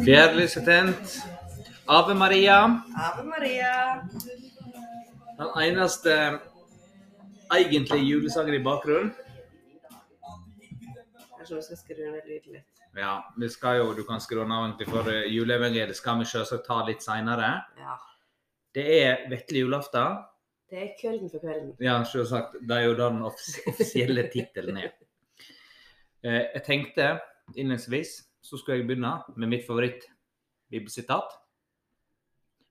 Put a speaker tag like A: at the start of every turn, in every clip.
A: Fjærlyset tent. Ave Maria.
B: Ave Maria.
A: Den eneste egentlige julesangen i bakgrunnen.
B: Jeg tror du skal skru ned lyden litt.
A: Ja, vi skal jo, du kan skru den av egentlig, for juleevangeliet skal vi selvsagt ta litt senere.
B: Ja.
A: Det er vetle julaften.
B: Det er kvelden for kvelden.
A: Ja, selvsagt. Det er jo den offisielle tittelen er. Eh, Jeg tenkte innledningsvis så skulle jeg begynne med mitt favoritt-bibelsitat.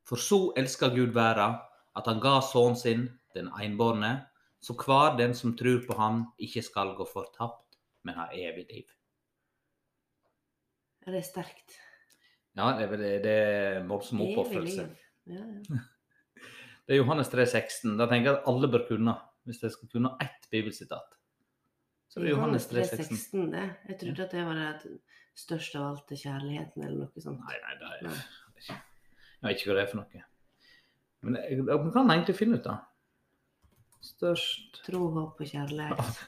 A: For så elsker Gud verden, at han ga sønnen sin, den enbårne, så hver den som tror på han, ikke skal gå fortapt, men ha evig liv.
B: Det er sterkt.
A: Ja, det er vel det er voldsom oppofrelse.
B: Ja, ja.
A: Det er Johannes 3,16. Da tenker jeg at alle bør kunne, hvis de skal kunne ett bibelsitat. Så det er Johannes 3,16.
B: 3,16. Jeg trodde at det var det største av alt er kjærligheten, eller noe sånt.
A: Nei, nei, det er
B: Nei.
A: Jeg vet ikke hva det er for noe. Men jeg, jeg kan egentlig finne ut, da. Størst
B: Tro, håp og kjærlighet.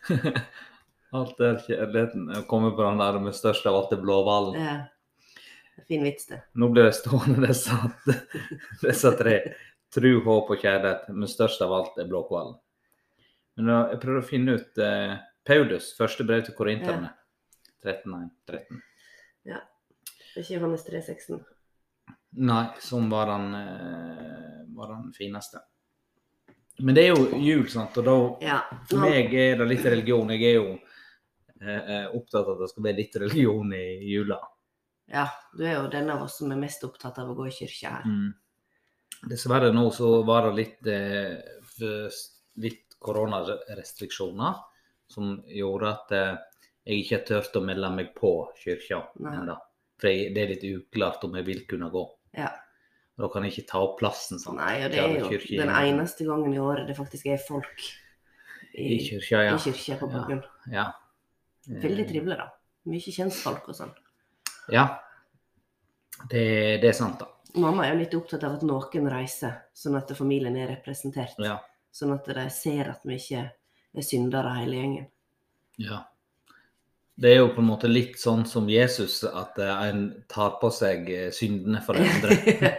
A: Alt er kjærligheten. Jeg kommer på den der med størst av alt er blåhvalen.
B: Ja. Fin vits, det.
A: Nå blir det stående disse, disse tre. Tru, håp og kjærlighet. Men størst av alt er blåhvalen. Men da, jeg prøvde å finne ut eh, Paulus, første brev til korinterne. 13, 13.
B: Det er ikke Johannes 3,16.
A: Nei, som var den, eh, var den fineste. Men det er jo jul, sant, og da
B: Ja.
A: For meg er det litt religion. Jeg er jo eh, eh, opptatt av at det skal være litt religion i jula.
B: ja, du er jo den av oss som er mest opptatt av å gå i kirka her.
A: Mm. Dessverre nå så var det litt, eh, litt koronarestriksjoner som gjorde at eh, jeg ikke har turt å melde meg på kirka ennå. For jeg, det er litt uklart om jeg vil kunne gå.
B: Ja.
A: Da kan jeg ikke ta opp plassen. sant?
B: Nei, og det er jo den eneste gangen i året det faktisk er folk
A: I kirka, ja.
B: i kirka på
A: Ja.
B: bakgrunn.
A: ja.
B: Veldig trivelig, da. Mye kjentfolk og sånn.
A: Ja. Det, det er sant, da.
B: Mamma er jo litt opptatt av at noen reiser, sånn at familien er representert.
A: Ja.
B: Sånn at de ser at vi ikke er syndere hele gjengen.
A: Ja. Det er jo på en måte litt sånn som Jesus, at eh, en tar på seg eh, syndene for andre.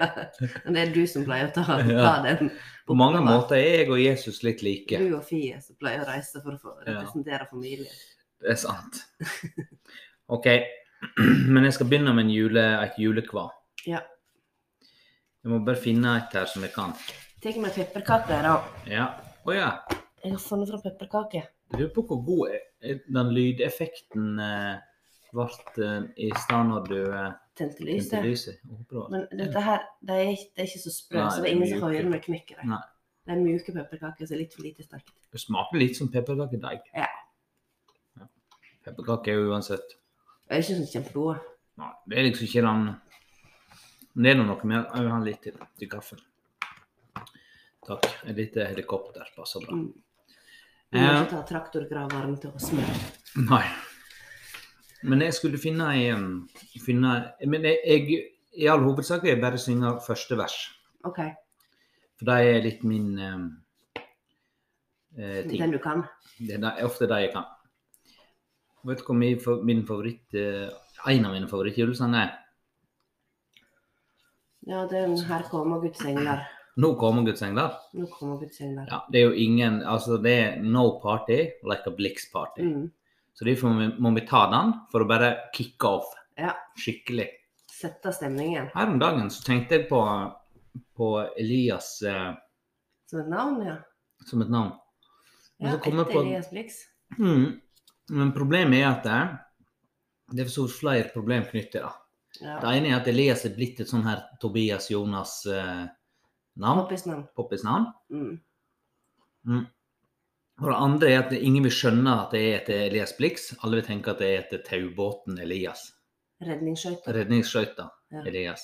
B: Det er du som pleier å ta, ta den
A: På mange måter er jeg og Jesus litt like.
B: Du og Fie som pleier å reise for å få
A: Ja.
B: representere familien.
A: Det er sant. OK. Men jeg skal begynne med jule, et julekva.
B: Ja.
A: Jeg må bare finne et her som jeg kan.
B: Tar med pepperkaker, da.
A: Ja. Å ja.
B: Jeg har funnet fram pepperkaker.
A: Lurer på hvor god er- den lydeffekten eh, ble eh, i stad når du eh,
B: Tente lyset.
A: Jeg det
B: Men dette her, det er det er ikke så sprø, så det er ingen som hører når jeg knekker det. Det er mjuke pepperkaker som er litt for lite sterkt.
A: Det smaker litt som pepperkakedeig.
B: Ja.
A: Ja. Pepperkaker er jo uansett
B: Det er ikke sånn kjempegode.
A: Nei, det er liksom ikke den Men det er noe mer. Jeg vil ha litt til til kaffen. Takk. Et lite helikopter passer bra.
B: Mm. Vi må ikke ta traktorgraveren til å smøre.
A: nei. Men jeg skulle finne ei um, finne, Men jeg, jeg i all hovedsak vil jeg bare synge første vers.
B: OK.
A: For det er litt min um, eh, ting.
B: Den du kan.
A: Det er ofte det jeg kan. Vet du hva min, min favoritt eh, En av mine favorittjulesanger er?
B: Ja, den her kommer Guds engler.
A: Nå kommer Guds engler.
B: Nå kommer Guds engler.
A: Ja, det er jo ingen Altså, det er no party like a Blix party.
B: Mm.
A: Så derfor må vi, må vi ta den for å bare kicke off
B: Ja.
A: skikkelig.
B: Sette stemningen.
A: Her om dagen så tenkte jeg på, på Elias eh,
B: Som et navn, ja.
A: som et navn. Men
B: Ja,
A: så
B: etter
A: på-
B: Elias Blix.
A: Mm. Men problemet er at det, det er så flere problem knyttet til det.
B: Ja.
A: Det ene er at Elias er blitt et sånn her Tobias Jonas-navn.
B: Poppisnavn.
A: Poppis-navn.
B: Mm.
A: Mm. Og det andre er at ingen vil skjønne at det er etter Elias Blix. Alle vil tenke at det er etter taubåten Elias.
B: Redningsskøyta.
A: Redningsskøyta
B: Ja.
A: Elias.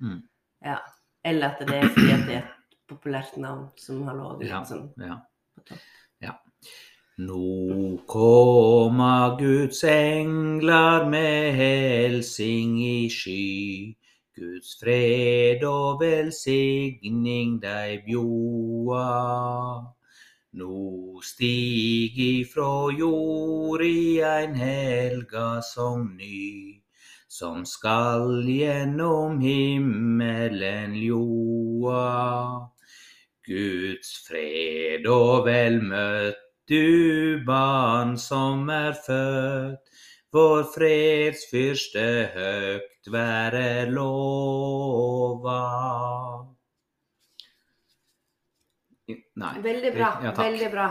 A: Mm.
B: Ja. Eller at det er fordi at det er et populært navn som har ligget
A: Ja.
B: sånn
A: Ja.
B: på topp.
A: ja. Nå kommer Guds engler med helsing i sky. Guds fred og velsigning deg bjoa. Nå stig ifrå jord i ein helga som ny, som skal gjennom himmelen ljoa. Guds fred og vel møtt, du barn som er født. Vår freds fyrste høgt være lova. Nei.
B: Veldig bra.
A: Ja,
B: veldig bra.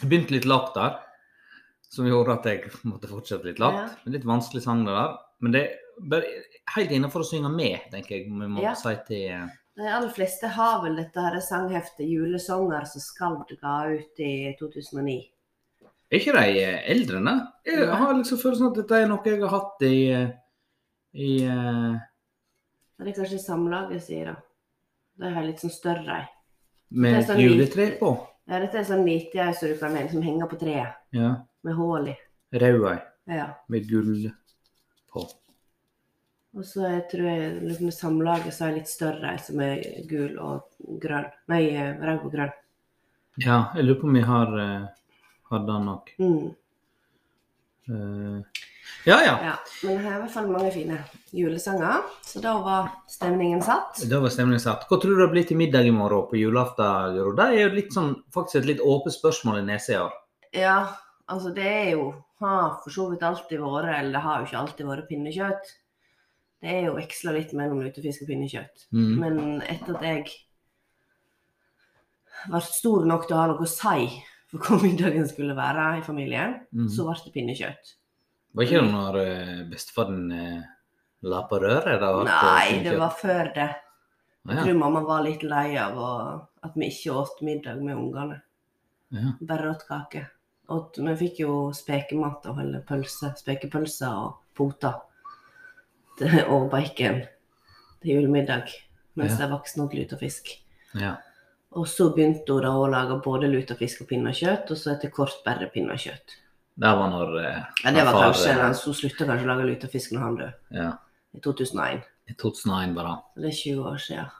A: Jeg begynte litt lavt der, som gjorde at jeg måtte fortsette litt lavt.
B: Ja.
A: Litt vanskelig sang det der. Men det er helt innenfor å synge med, tenker jeg vi må
B: Ja.
A: si til eh,
B: De aller fleste har vel dette her sangheftet 'Julesanger' som Skald ga ut i 2009.
A: Er ikke de eh, eldre det? Jeg
B: Nei.
A: har liksom følelsen at dette er noe jeg har hatt i, eh, i uh...
B: Det er kanskje Samlaget sier da. De har litt sånn større ei.
A: med
B: sånn
A: juletre på.
B: Ja, dette er sånn lite ei som du kan liksom henge på treet,
A: Ja.
B: med hull i.
A: Rød ei
B: Ja.
A: med gull på.
B: Og så jeg tror jeg liksom Samlaget så er litt større ei som er gul og grønn. Nei, rød og grønn.
A: Ja, jeg lurer på om vi har, eh, har han nok.
B: Mm.
A: Uh, ja ja.
B: Ja. Men det er i hvert fall mange fine julesanger. Så da var stemningen satt.
A: Da var stemningen satt. Hva tror du det blir til middag i morgen på julaften? Det er jo litt sånn, faktisk et litt åpent spørsmål i nesa i år.
B: Ja, altså det er jo Har for så vidt alltid vært, eller det har jo ikke alltid vært pinnekjøtt. Det er jo veksla litt mellom lutefisk og pinnekjøtt.
A: Mm.
B: Men etter at jeg ble stor nok til å ha noe å si for hva middagen skulle være i familien,
A: Mm.
B: så ble det pinnekjøtt.
A: Var ikke det når bestefar bestefaren uh, la på røret? Eh,
B: Nei, det var før det. Jeg tror mamma var litt lei av at vi ikke åt middag med ungene.
A: Ja.
B: Bare åt kake. Åt, vi fikk jo spekemat og eller pølse, spekepølser og poter. Og bacon til julemiddag. Mens
A: Ja.
B: de voksne åt lutefisk.
A: ja.
B: Og så begynte hun da å lage både lutefisk og pinnekjøtt, og så etter kort bare pinnekjøtt.
A: Det var når eh,
B: Ja, det var
A: far,
B: kanskje,
A: eh,
B: Hun slutta kanskje å lage lutefisk når han døde,
A: Ja.
B: i 2001.
A: I 2001 var det.
B: Så det er 20 år siden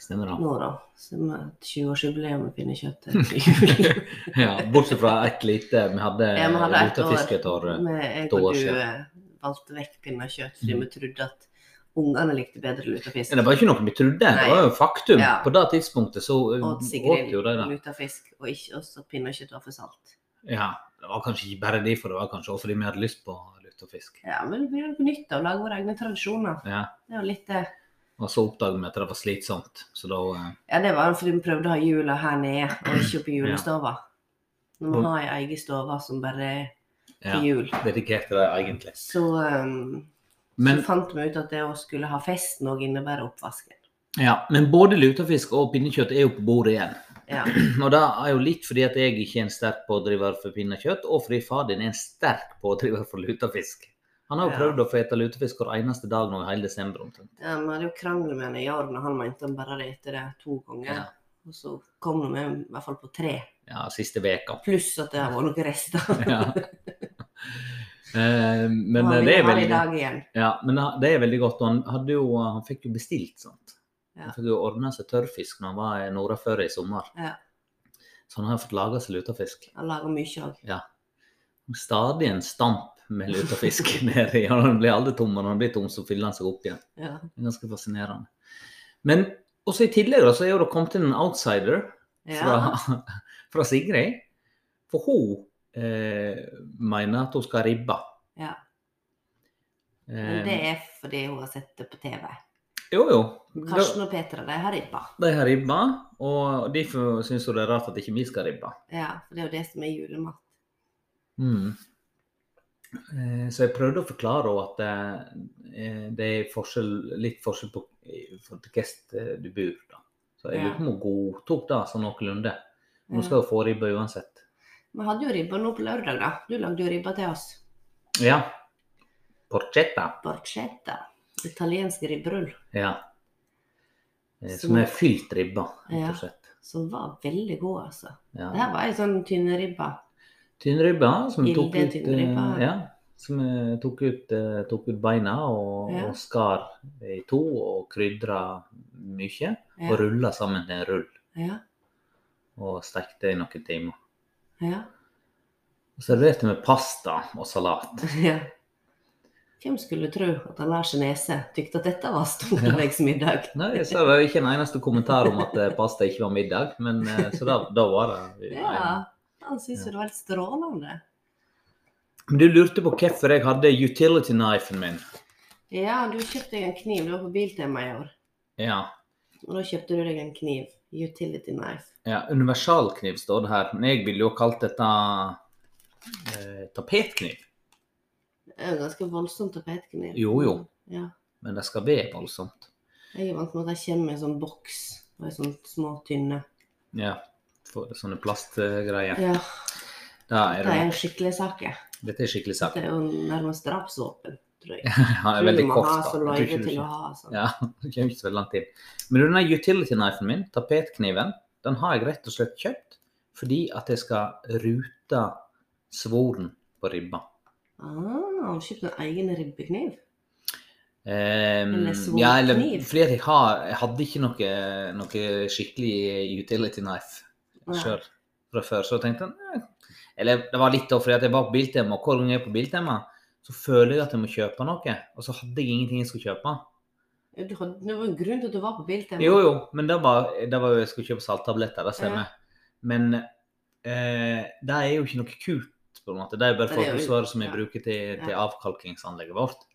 A: Stemmer det.
B: nå, da. Så vi har et 20-årsjubileum med pinnekjøtt til jul.
A: Ja, bortsett fra ett lite Vi hadde,
B: Ja, vi hadde ett
A: lutefisk et år. eh,
B: Med jeg og du eh, valgte vekk pinnekjøtt fordi
A: Mm.
B: vi trodde at ungene likte bedre lutefisk.
A: Det var ikke noe vi trodde, det var jo faktum.
B: Ja.
A: På det tidspunktet så eh, åt
B: Sigrid
A: jo
B: lutefisk, og ikke også pinnekjøtt var for salt.
A: Ja, det var kanskje ikke bare derfor, det var kanskje også fordi vi hadde lyst på lutefisk.
B: Ja, men vi har nytt av å lage våre egne tradisjoner.
A: Ja.
B: Det var litt det.
A: Og så oppdaget vi at det var slitsomt, så da eh,
B: Ja, det var fordi vi prøvde å ha jula her nede, og ikke oppe i
A: Ja.
B: Når vi har ei egen stove som bare er
A: ja,
B: til jul.
A: til det egentlig.
B: Så, um,
A: Men,
B: så fant vi ut at det å skulle ha festen òg innebærer oppvasken.
A: ja, men både lutefisk og pinnekjøtt er jo på bordet igjen.
B: Ja.
A: Og det er jo litt fordi at jeg ikke er en sterk pådriver for pinnekjøtt, og fordi far din er en sterk pådriver for lutefisk. Han har jo
B: Ja.
A: prøvd å få ete lutefisk hver eneste dag nå i hele desember omtrent.
B: Ja, Vi hadde jo krangel med henne i år når han mente han bare hadde spist det to ganger.
A: Ja.
B: Og så kom vi i hvert fall på tre.
A: Ja, siste veka.
B: Pluss at det har vært noen rester.
A: Ja. Eh, men
B: han
A: det er veldig
B: dag igjen.
A: Ja, men det er veldig godt. Han, jo, han fikk jo bestilt sant.
B: Ja.
A: Han fikk jo ordna seg tørrfisk når han var i nordafor i sommer.
B: Ja.
A: Så han har fått laga seg lutefisk.
B: Han lager mye òg.
A: Stadig en stamp med lutefisk nedi. Han blir aldri tom, og når han blir tom, så fyller han seg opp igjen.
B: Ja.
A: Det er ganske fascinerende. Men også i tillegg så er det kommet inn en outsider
B: Ja.
A: fra, fra Sigrid. For hun eh, mener at hun skal ribbe.
B: ja.
A: Eh,
B: Men det er fordi hun har sett det på TV.
A: Jo, jo.
B: Karsten og Petra de har ribba.
A: De har ribba, og derfor syns hun det er rart at ikke vi skal ribbe.
B: Ja, for det er jo det som er julemat.
A: Mm. Eh, Så jeg prøvde å forklare henne at eh, det er forskjell, litt forskjell på hvordan du bor. Da. Så jeg lurer på om hun godtok det sånn noenlunde.
B: Hun
A: skal jo få ribba uansett.
B: Vi hadde jo ribba nå på lørdag, da. Du lagde jo ribba til oss.
A: Ja. Porchetta.
B: Porchetta. Italiensk ribberull.
A: Ja. Eh,
B: Som-
A: er fylt ribba, rett og slett.
B: Som var veldig god, altså.
A: Ja.
B: Det her var ei sånn tynnribba. Tynnribba
A: Tynn ribba som tok
B: ut,
A: eh, Ja. som vi tok ut, eh, tok ut beina og,
B: Ja.
A: og skar i to og krydra mye.
B: Ja.
A: Og rulla sammen til en rull
B: Ja.
A: og stekte i noen timer.
B: Ja.
A: Og serverte med pasta og salat.
B: ja. Hvem skulle tro at Lars Nese tykte at dette var stordagsmiddag?
A: Nei, så det var ikke en eneste kommentar om at eh, pasta ikke var middag, men eh, så da, da var det
B: Ja, han syntes jo det var helt strålende.
A: Men du lurte på hvorfor jeg hadde utility knifen min.
B: Ja, du kjøpte deg en kniv. Du var på Biltema i år.
A: Ja.
B: Og da kjøpte du deg en kniv. Utility knife.
A: ja universalkniv står det her, men jeg ville jo kalt dette eh, tapetkniv.
B: Det er jo ganske voldsomt tapetkniv.
A: Jo, jo.
B: Ja.
A: Men det skal være voldsomt.
B: Jeg er vant med at det kommer med en sånn boks og en sånn små, tynne.
A: Ja. For sånne plastgreier.
B: Ja,
A: Da er
B: det
A: det
B: er en skikkelig saker.
A: Dette er skikkelig sak.
B: Det er jo nærmest drapsvåpen, tror jeg.
A: Han er veldig kort.
B: ha så løyve til å ha sånn.
A: Ja, det kommer ikke så veldig langt inn. Men denne utility knifen min, tapetkniven, den har jeg rett og slett kjøpt fordi at jeg skal rute svoren på ribba.
B: Ah, har du kjøpt en egen ribbekniv? Um,
A: ja, eller fordi at jeg, har, jeg hadde ikke noe, noe skikkelig utility knife sjøl fra før, så jeg tenkte jeg Eller det var litt da fordi at jeg var på Biltema, hver gang jeg er på Biltema, så føler jeg at jeg må kjøpe noe, og så hadde jeg ingenting jeg skulle kjøpe.
B: Du hadde, det var en grunn til at du var på Biltema.
A: Jo, jo, men det var, det var jo jeg skulle kjøpe salttabletter, det stemmer. Men eh, det er jo ikke noe kult, på en måte. Det er jo bare folkesvaret som jeg
B: ja.
A: bruker til, til
B: Ja.
A: avkalkingsanlegget vårt.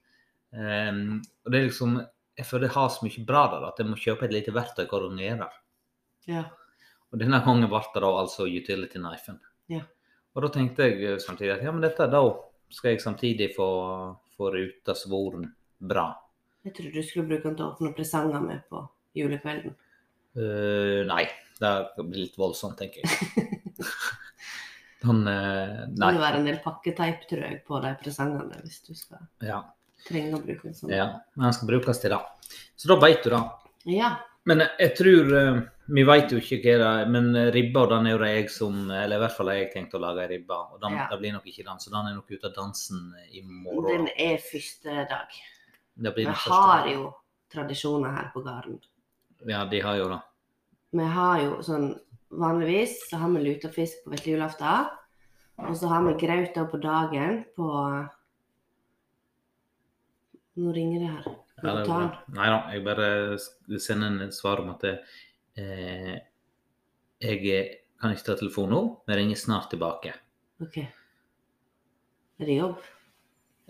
A: Um, og det er liksom Jeg føler jeg har så mye bra der at jeg må kjøpe et lite verktøy hver gang jeg er der.
B: Ja.
A: Og denne gangen ble det da altså utility knifen.
B: Ja.
A: Og da tenkte jeg samtidig at ja, men dette er da skal jeg samtidig få, få ruta svoren bra.
B: Jeg trodde du skulle bruke den til å åpne presanger med på julekvelden.
A: Uh, nei, det blir litt voldsomt, tenker jeg. Den, nei.
B: Det må være en del pakketeip, tror jeg, på de presangene hvis du skal
A: Ja,
B: trenge å bruke en sånn.
A: ja. Men den skal brukes til det. Så da veit du det.
B: Ja.
A: Men jeg tror eh, Vi vet jo ikke hva det er, men ribba den er jo det jeg som Eller i hvert fall har jeg tenkt å lage ei ribbe. Og den,
B: Ja.
A: det blir nok ikke den, så den er nok ute av dansen i morgen.
B: Den er første dag.
A: Det blir
B: Vi har jo tradisjoner her på gården.
A: Ja, de har jo det.
B: Vi har jo sånn Vanligvis så har vi lutefisk på vesle julaften. Og så har vi graut på dagen på Nå ringer det her.
A: Ja, det er? Nei da, jeg bare sender en svar om at eh, jeg kan ikke ta telefonen nå, men ringer snart tilbake.
B: OK. Er det jobb?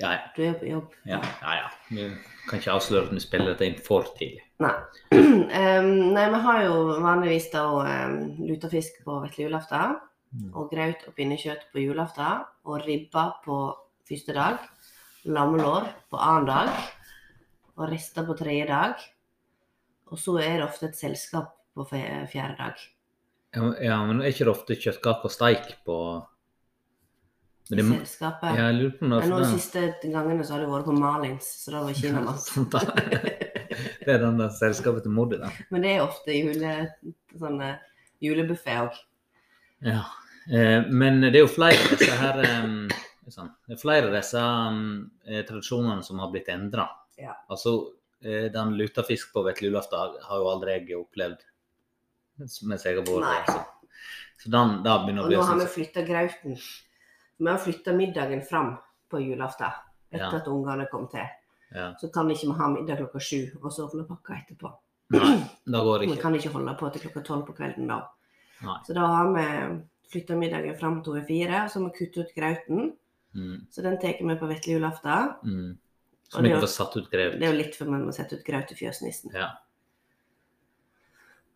A: Ja, ja.
B: Du er på jobb?
A: Ja, ja. ja. Vi kan ikke avsløre at vi spiller dette inn for tidlig.
B: Nei. Um, nei, vi har jo vanligvis da um, lutefisk på vesle julaften.
A: Mm.
B: Og graut og pinnekjøtt på julaften. Og ribba på første dag. Lammelår på annen dag. Og rester på tredje dag. Og så er det ofte et selskap på fjerde dag.
A: Ja, ja, men er ikke det ofte kjøttkaker og steik på men
B: I selskapet.
A: ja, Jeg lurer på noe,
B: Men nå de siste gangene så har det vært på Malins, så det var kinamat.
A: Sant da. Det er den der selskapet til Moddi, da.
B: Men det er ofte jule, sånne julebuffé òg.
A: Ja. Eh, men det er jo flere av disse her eh, sånn, er flere av disse eh, tradisjonene som har blitt endra.
B: Ja.
A: Altså, eh, den lutefisk på vesle julaften har jo aldri jeg opplevd mens jeg har vært altså. Så den, da begynner å
B: Og nå har vi flytta grauten. Vi har flytta middagen fram på julaften etter
A: Ja.
B: at ungene kom til.
A: ja.
B: Så kan ikke vi ha middag klokka sju og så åpne pakka etterpå.
A: Nei, da går det
B: Vi
A: ikke.
B: kan ikke holde på til klokka tolv på kvelden da.
A: Nei.
B: Så da har vi flytta middagen fram til over fire, og så har vi kuttet ut grauten.
A: Mm,
B: Så den tar vi på vesle julaften.
A: mm.
B: Er
A: ikke får satt ut graut.
B: Det er jo litt for man må sette ut graut i fjøsnissen.
A: Ja.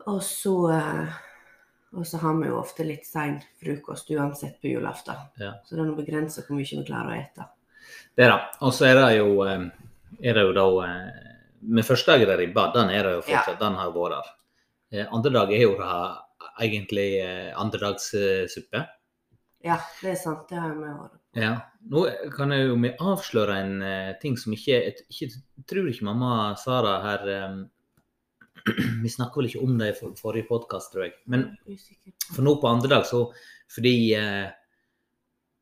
B: Og så eh, og så har vi jo ofte litt sein frokost uansett på julaften.
A: Ja.
B: Så det er noe begrensa hvor mye vi klarer å ete.
A: Det da. Og så er det jo, eh, er det jo da eh, Med første dag er det ribba, den er det jo fortsatt. Den har vært der. Andre dag er jo da egentlig andredagssuppe.
B: Ja, det er sant. Det har vi vært.
A: Ja. Nå kan jeg jo avsløre en eh, ting som ikke Jeg tror ikke mamma Sara her eh, Vi snakka vel ikke om det i for- forrige podkast, tror jeg. Men For nå på andre dag, så fordi eh,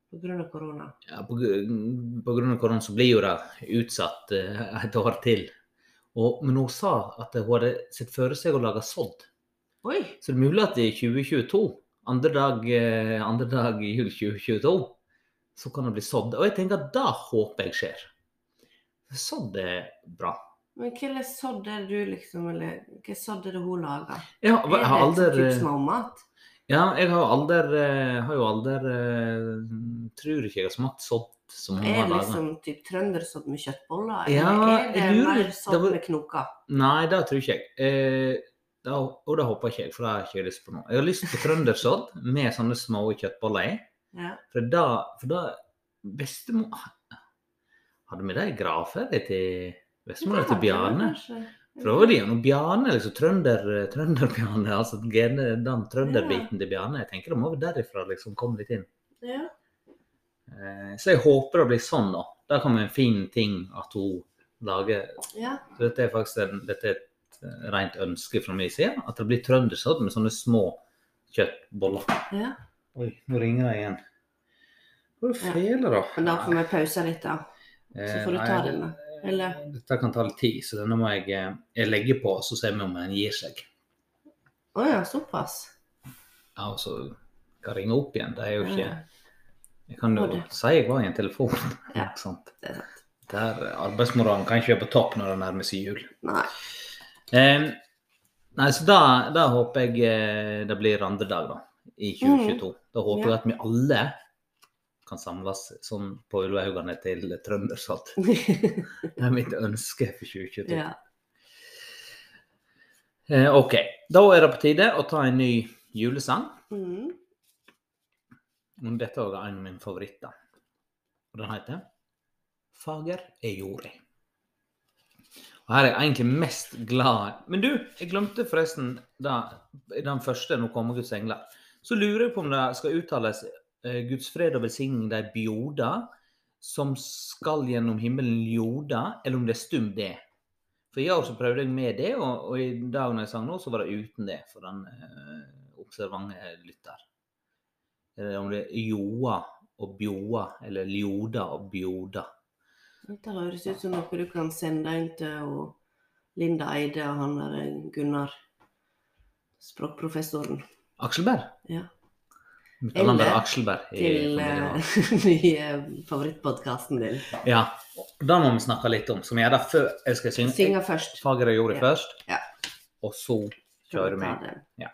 B: På grunn av korona.
A: Ja, på, på grunn av korona så blir jo det utsatt eh, et år til. Og, men hun sa at hun hadde sett for seg å lage sodd.
B: Oi!
A: Så det er mulig at i 2022, andre dag, eh, andre dag i jul 2022, så kan det bli sådd. Og jeg tenker at det håper jeg skjer. Sådd er bra.
B: Men hva sådd er det du liksom, eller hva sådd er det hun lager?
A: Har
B: er det
A: tips
B: sånn mat? småmat?
A: Ja, jeg har aldri eh, Har jo aldri eh, Tror ikke jeg har smakt sådd som hun har
B: det
A: Er
B: liksom typ trøndersodd med kjøttboller?
A: Ja,
B: eller er det
A: lurer
B: mer
A: sådd var-
B: med knoker?
A: Nei, det tror ikke jeg. Eh, da, og det håper ikke jeg, for det har jeg ikke lyst på nå. Jeg har lyst på trøndersodd med sånne små kjøttboller i.
B: Ja.
A: For da, for da Bestemor Hadde vi det i gravferdig til bestemora til Bjarne? For da var det noe Bjarne, liksom trønder, trønder-Bjarne, altså gene, den trønderbiten til Bjarne. Jeg tenker det må være derifra liksom komme litt inn.
B: Ja.
A: Eh, så jeg håper det blir sånn, da. Da kan vi en fin ting at hun lager
B: ja.
A: Dette er faktisk en, dette er et eh, rent ønske fra min side. At det blir trøndersodd med sånne små kjøttboller.
B: ja.
A: Oi, nå ringer det igjen. Hvor
B: Ja.
A: fele, da?
B: Men da får vi pause litt, da. Så får du ta
A: Eh,
B: den, da. Eller?
A: Dette kan ta litt tid, så denne må jeg, eh, jeg legge på, så ser vi om den gir seg.
B: Å ja, såpass.
A: Ja, og så kan jeg ringe opp igjen. Det er jo ikke Jeg kan jo
B: det-
A: si jeg var i en telefon.
B: Ja.
A: Sant?
B: det er sant.
A: Der arbeidsmoralen kan ikke være på topp når det nærmer seg jul.
B: Nei.
A: Eh, nei, så da, da håper jeg eh, det blir andre dag, da. I 2022. Da håper
B: Mm. Ja.
A: jeg at vi alle kan samles sånn på Ulvehaugane til Trøndersalt. Det er mitt ønske for 2022.
B: ja.
A: Eh, OK. Da er det på tide å ta en ny julesang.
B: Mm.
A: Dette er en av mine favoritter. Og den heter 'Fager er jorda'. Og her er jeg egentlig mest glad Men du, jeg glemte forresten da, i den første 'Nå kommer Guds engler'. Så lurer jeg på om det skal uttales eh, 'Guds fred og velsigning de bjoda', som skal gjennom himmelen ljoda, eller om det er stum det. For i år så prøvde jeg med det, og, og i dag når jeg sang nå, så var det uten det for den eh, observante lytter. Eller om det er joa og bjoa, eller ljoda og bjoda.
B: Dette høres ut som noe du kan sende inn til og Linda Eide og han der Gunnar, språkprofessoren.
A: Akselberg.
B: Ja. Eller
A: Akselberg.
B: Til
A: vår.
B: eh, nye favorittpodkasten din.
A: Ja. Da må vi snakke litt om, som jeg gjør da før jeg skal synge.
B: Synge først.
A: Fager og jorda
B: Ja.
A: først,
B: Ja.
A: og så kjører vi.
B: Ja.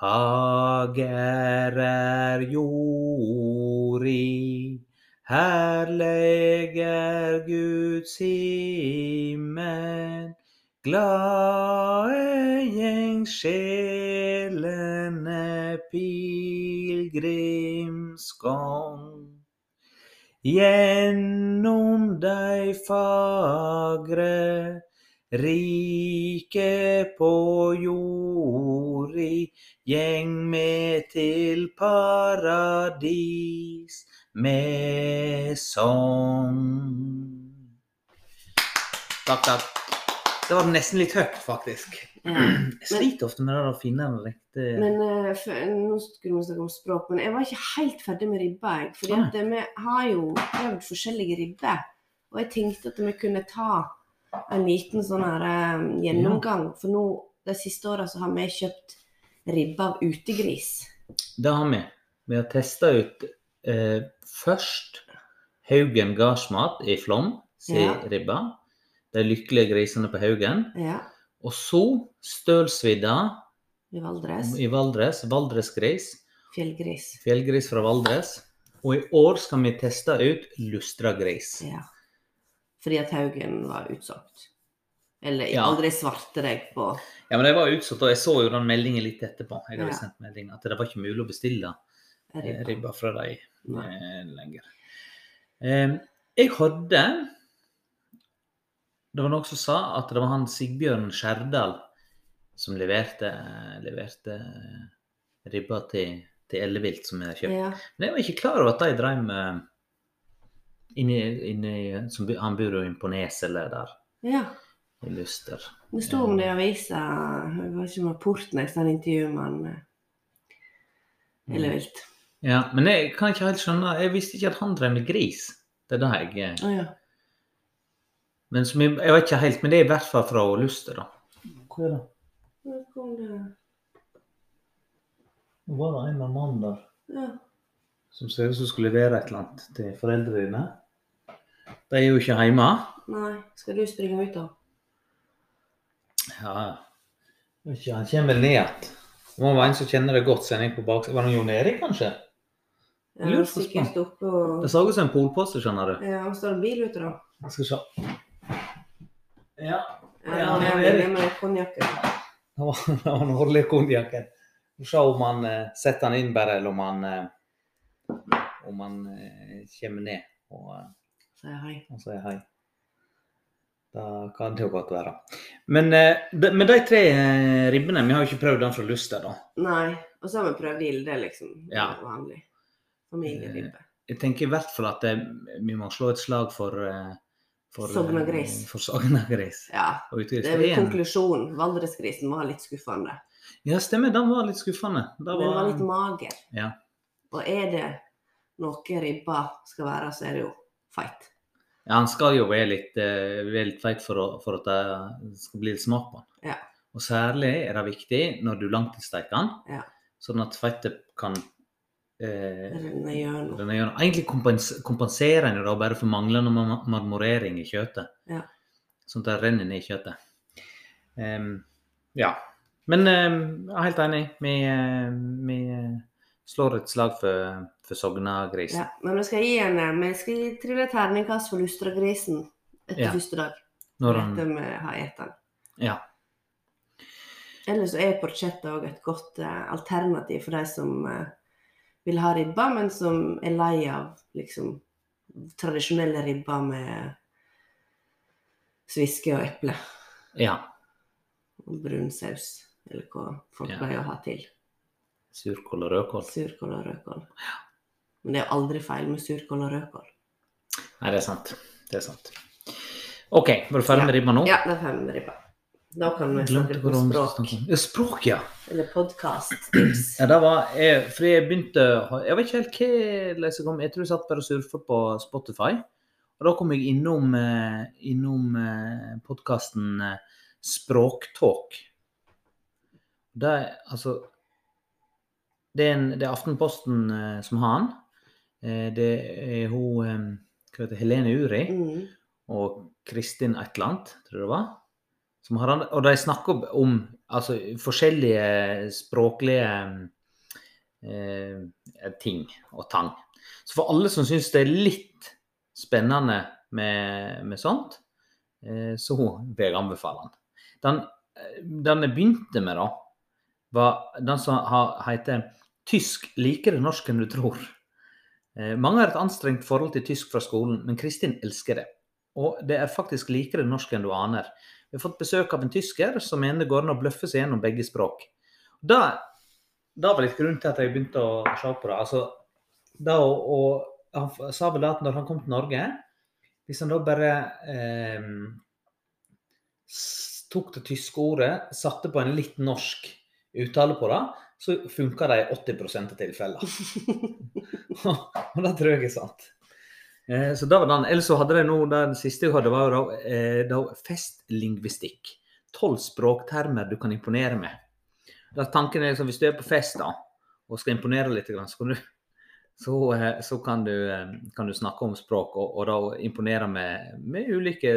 A: Fager er jordi, her leger Guds himmel. Glade gjeng sjelene pilegrimsgang. Gjennom de fagre rike på jordi, gjeng med til paradis med sång. Takk, takk. Det var nesten litt høyt, faktisk.
B: Ja.
A: Jeg sliter ofte med det å finne den riktige
B: Men eh, for, nå skulle vi snakke om språk, men jeg var ikke helt ferdig med ribba. jeg. Fordi eh, vi har jo prøvd forskjellige ribber. Og jeg tenkte at vi kunne ta en liten sånn her eh, gjennomgang. For nå, de siste åra så har vi kjøpt ribbe av utegris.
A: Det har vi. Vi har testa ut eh, først Haugen gardsmat i Flåm sin
B: Ja.
A: ribba. De lykkelige grisene på Haugen.
B: Ja,
A: Og så Stølsvidda
B: i Valdres.
A: i Valdres. Valdresgris.
B: Fjellgris.
A: Fjellgris fra Valdres. Og i år skal vi teste ut lustragris.
B: Ja. Fordi at Haugen var utsolgt. Eller
A: Ja.
B: aldri svarte deg på
A: Ja, men jeg var utsatt, og jeg så jo den meldingen litt etterpå. Jeg hadde
B: Ja.
A: sendt melding at det var ikke mulig å bestille
B: ribba.
A: ribba fra dem eh, lenger. Jeg hadde Det var noen som sa at det var han Sigbjørn Skjerdal som leverte, leverte ribba til, til Ellevilt, som vi har kjøpt.
B: Ja.
A: Men jeg var ikke klar over at de drev med inni, inni, som, Han bor jo på Nes eller der,
B: ja.
A: i Luster.
B: Det sto om det i avisa Jeg vet ikke om det var Portnes, intervju med han eh,
A: Ja, men jeg kan ikke helt skjønne Jeg visste ikke at han drev med gris. Det er det jeg
B: oh, ja.
A: Men som jeg, jeg vet ikke helt, men det er i hvert fall fra Luster, da. Hva er det?
B: Nå kom det
A: Nå var det en eller annen der
B: Ja.
A: som ser ut som skulle levere et eller annet til foreldrene dine. De er jo ikke hjemme.
B: Nei. Skal du springe ut, da?
A: Ja, vet ikke, han kommer vel ned igjen. Det må være en som kjenner det godt, siden jeg er på baksiden. Var det Jon Erik, kanskje?
B: Er sikkert oppe og
A: Det så ut som en polpose, skjønner du.
B: Ja, og står det bil ute, da?
A: Jeg skal se. Ja,
B: Ja,
A: Erik.
B: jeg med konjakken.
A: det det den årlige konjakken. Vi får se om han eh, setter den inn bare, eller om han eh, om han eh, kommer ned og,
B: Sier hei.
A: og sier hei. Da kan det jo godt være. Men de, med de tre ribbene Vi har jo ikke prøvd den fra Luster, da.
B: Nei. Og så har vi prøvd Vilde, liksom.
A: Ja.
B: Vanlig. Familieribbe.
A: Jeg tenker i hvert fall at eh, vi må slå et slag for for, eh,
B: Sognagris.
A: For Sognagris.
B: Ja. Det er vel konklusjonen. Valdresgrisen var litt skuffende.
A: Ja, stemmer. Den var litt skuffende.
B: Den var litt mager.
A: Ja.
B: Og er det noe ribba skal være, så er det jo feit.
A: Ja, han skal jo være litt, eh, være litt feit for, å, for at det skal bli litt smak på den.
B: Ja.
A: Og særlig er det viktig når du langtidssteker den,
B: Ja.
A: sånn at fettet kan eh,
B: Renne gjennom.
A: Egentlig kompens, kompenserer en da bare for manglende marmorering i kjøttet.
B: Ja.
A: Sånn at det renner ned i kjøttet. Um, ja. Men um, jeg er helt enig. Vi, eh, vi eh, slår et slag for, for Sogna-grisen.
B: Ja, men vi skal gi en Vi skal gi trille terningkast for lustragrisen etter
A: Ja.
B: første dag.
A: Når han,
B: Etter vi har spist den.
A: ja.
B: Ellers så er porchetta òg et godt uh, alternativ for de som eh, vil ha ribba, men som er lei av liksom tradisjonelle ribber med sviske og eple
A: ja.
B: og brun saus. Eller hva folk
A: Ja.
B: pleier å ha til.
A: Surkål og rødkål.
B: Surkål og rødkål. Men det er aldri feil med surkål og rødkål.
A: Nei, det er sant. Det er sant. OK, var du ferdig med ribba nå?
B: Ja, det er ferdig med ribba. Da kan vi snakke om språk.
A: om. Ja, språk, ja.
B: Eller podkast-tips.
A: ja det var, jeg, fordi jeg begynte Jeg vet ikke helt hva jeg kom Jeg tror jeg satt bare og surfa på Spotify. Og da kom jeg innom, eh, innom eh, podkasten eh, Språktalk. Det er altså Det er, en, det er Aftenposten som har den. Det er hun hva heter Helene Uri
B: Mm.
A: og Kristin et eller annet, tror jeg det var. Han- og de snakker om altså, forskjellige språklige eh, ting og tang. Så for alle som syns det er litt spennende med, med sånt, eh, så vil jeg anbefale den. Eh, den jeg begynte med, da, var den som har, heter 'Tysk liker norsk enn du tror'. Eh, mange har et anstrengt forhold til tysk fra skolen, men Kristin elsker det. Og det er faktisk likere norsk enn du aner. Vi har fått besøk av en tysker som mener det går an å bløffe seg gjennom begge språk. Da, da var litt grunnen til at jeg begynte å se på det. Altså, da og, han sa vel at når han kom til Norge Hvis han da bare eh, tok det tyske ordet, satte på en litt norsk uttale på det, så funka det i 80 av tilfellene. og det tror jeg er sant. Eh, så da var den. Ellers så hadde de nå, den siste jeg hadde, var da, eh, da festlingvistikk. Tolv språktermer du kan imponere med. Da tanken er liksom, Hvis du er på fest da, og skal imponere litt, så, kan du, så, eh, så kan, du, eh, kan du snakke om språk, og, og da imponere med, med ulike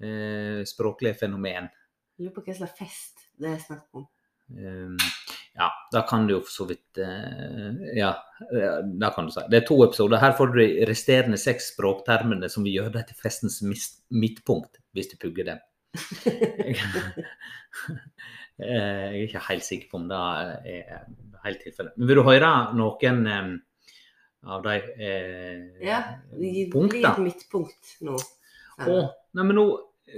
A: eh, språklige fenomen.
B: Lurer på hva slags fest det er snakk om.
A: Um, ja, da kan du jo for så vidt eh, Ja, da kan du si. Det er to episoder. Her får du de resterende seks språktermene som vil gjøre deg til festens midtpunkt, hvis du pugger dem. jeg Eh, er ikke helt sikker på om det er helt tilfellet. Men vil du høre noen eh, av de eh,
B: Ja, det blir et midtpunkt nå.
A: Å, nei, men nå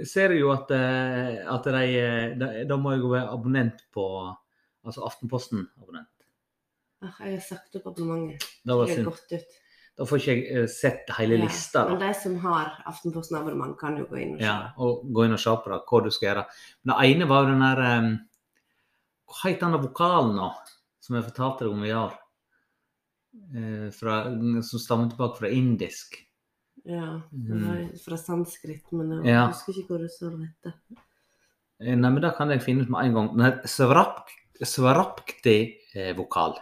A: ser jeg jo at, at de, da må jeg jo være abonnent på Altså Aftenposten-abonnent.
B: Ah, Jeg har sagt opp abonnementet.
A: Da,
B: Det
A: synd.
B: gått ut.
A: da får ikke jeg eh, sett hele
B: Ja,
A: lista.
B: Men de som har Aftenposten-abonnement, kan jo gå inn og se.
A: Ja, og gå inn og se på det, hva du skal gjøre. Men det ene var den der um, Hva heter den vokalen nå, som jeg fortalte deg om i år? Uh, fra, som stammer tilbake fra indisk.
B: Ja. det
A: Mm.
B: Fra sanskrit, men jeg
A: Ja.
B: husker ikke hvor det står.
A: Eh, Nei, men da kan jeg finne ut med en gang. Den heter svarap, svarapkti-vokal,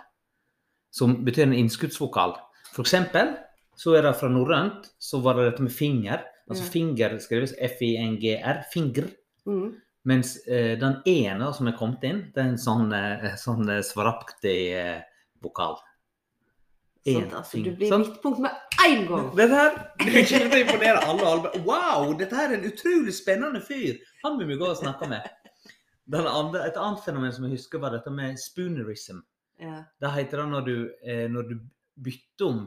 A: som betyr en innskuddsvokal. For eksempel så er det fra norrønt, så var det dette med finger. Altså
B: mm.
A: finger skrives F-I-N-G-R, finger.
B: Mm.
A: Mens eh, den ene som er kommet inn, det er en sånn, eh, sånn eh, svarapkti-vokal.
B: Sånn, altså, du blir
A: Sånn.
B: midtpunkt med en gang!
A: Dette her du kommer til å imponere alle. alle. Wow, dette her er en utrolig spennende fyr! Han vil vi gå og snakke med. Den andre, et annet fenomen som jeg husker, var dette med spoonerism.
B: Ja.
A: Det heter det når du, eh, når du bytter om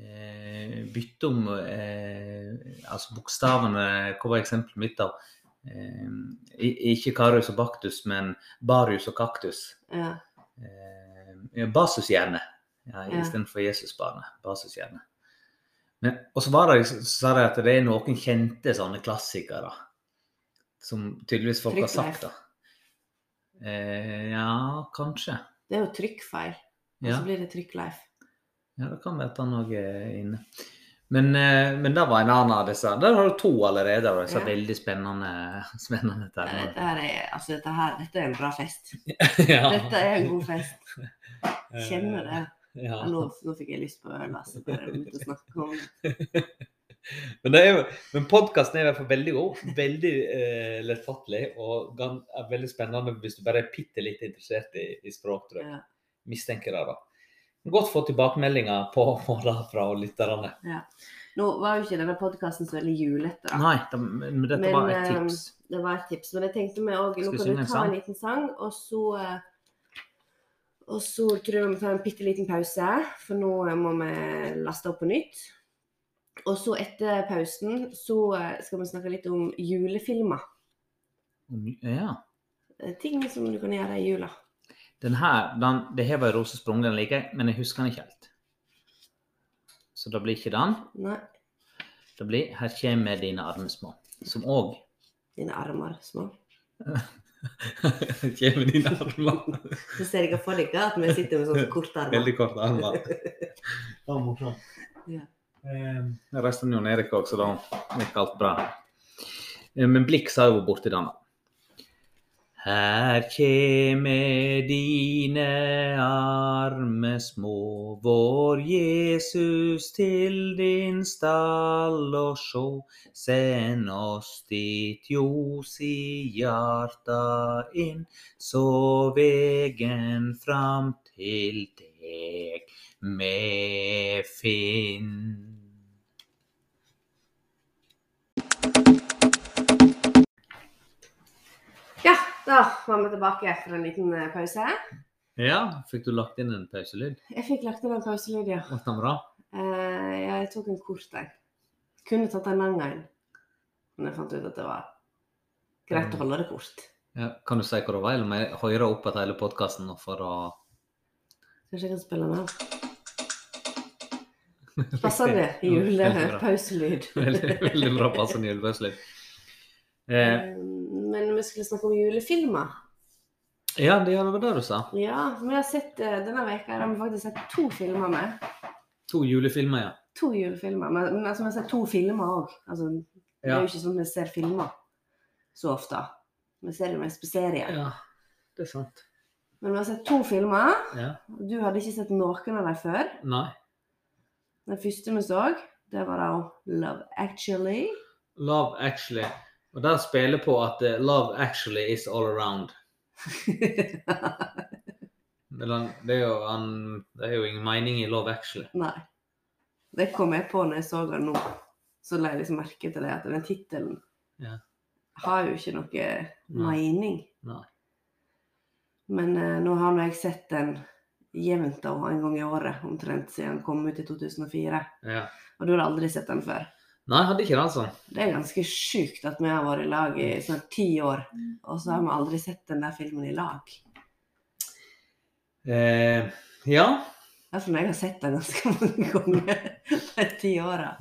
A: eh, Bytter om eh, altså bokstavene Hva var eksempelet mitt, da? Eh, ikke Karius og Baktus, men Barius og Kaktus.
B: Ja.
A: Eh, Basushjerne ja,
B: Ja.
A: istedenfor Jesusbarnet. Basushjerne. Og så var det, så sa de at det er noen kjente sånne klassikere som tydeligvis folk har sagt. da. Eh, ja, kanskje.
B: Det er jo trykkfeil. Og
A: Ja.
B: så blir det trykkleif.
A: Ja, det kan være at han òg er inne. Men, eh, men det var en annen av disse. Der har du to allerede. av disse
B: Ja.
A: veldig spennende, spennende
B: Dette,
A: termene.
B: her er, altså, dette, her, dette er en bra fest.
A: ja.
B: Dette er en god fest. Kjenner det.
A: Ja.
B: Nå, nå fikk jeg lyst på øl, altså. Bare å snakke om det.
A: Men, det er men podkasten er i hvert fall veldig god. Veldig eh, lettfattelig og er veldig spennende hvis du bare er bitte litt interessert i, i språk, tror jeg.
B: Ja.
A: Mistenker det, da. Godt få tilbakemeldinger på, på det fra lytterne.
B: Nå var jo ikke denne podkasten så veldig julete, da.
A: Nei, da, men dette
B: Men,
A: var et
B: eh,
A: tips.
B: Det var et tips. Men jeg tenkte meg òg Nå kan du ta
A: sang?
B: en liten sang, og så eh, Og så tror jeg vi må ta en bitte liten pause, for nå eh, må vi laste opp på nytt. Og så etter pausen så eh, skal vi snakke litt om julefilmer.
A: Ja.
B: Eh, Ting som du kan gjøre i jula.
A: Den her, den, det her var Rose rosesprung, den liker jeg, men jeg husker den ikke helt. Så det blir ikke den.
B: Nei,
A: Det blir 'Her kommer dine armer små', som òg
B: dine armer små.
A: Her kommer dine armer.
B: Så ser dere for dere at vi sitter med sånne korte armer.
A: Veldig korte armer. Det var morsomt.
B: Ja.
A: Eh, resten av Jon Erik òg, så da gikk alt bra. Eh, Men Blix har jo borti den. Her kjeme dine arme små, vår Jesus til din stall og sjå. Send oss ditt ljos i hjarta inn, så vegen fram til deg me finn.
B: Ja, da var vi tilbake etter en liten eh, pause.
A: Ja, fikk du lagt inn en pauselyd?
B: Jeg fikk lagt inn en pauselyd, ja.
A: Ble den bra?
B: Eh, jeg tok en kort en. Kunne tatt en lang en. Men jeg fant ut at det var greit å holde det kort.
A: Ja, kan du si hva det var, eller må jeg høre opp igjen hele podkasten for å
B: Kanskje jeg kan spille den av. Passende julepauselyd.
A: Veldig, veldig bra passende julepauselyd. Eh,
B: Men vi skulle snakke om julefilmer.
A: ja, det var det du sa.
B: Ja, vi har sett eh, denne veka har vi faktisk sett to filmer med.
A: To julefilmer, ja.
B: To julefilmer. Men, men altså, vi har sett to filmer òg. Altså, det er jo ikke sånn vi ser filmer så ofte. Vi ser jo mest på serier.
A: ja. Det er sant.
B: Men vi har sett to filmer.
A: Ja.
B: Du hadde ikke sett noen av dem før.
A: Nei.
B: Den første vi så, det var da Love Actually.
A: Love Actually. Og der spiller på at uh, Love Actually is all around. Det er jo, han, det er jo ingen mening i Love Actually.
B: Nei. Det kom jeg på når jeg så den nå. Så la jeg liksom merke til det at den tittelen
A: Ja.
B: har jo ikke noe
A: Nei.
B: mening.
A: Nei.
B: Men uh, nå har nå jeg sett den jevnt og en gang i året, omtrent siden den kom ut i 2004.
A: Ja.
B: Og du har aldri sett den før.
A: Nei, jeg hadde ikke det, altså.
B: Det er ganske sjukt at vi har vært i lag i snart ti år, og så har vi aldri sett den der filmen i lag.
A: Eh, ja.
B: Derfor jeg har sett den ganske mange ganger de ti åra.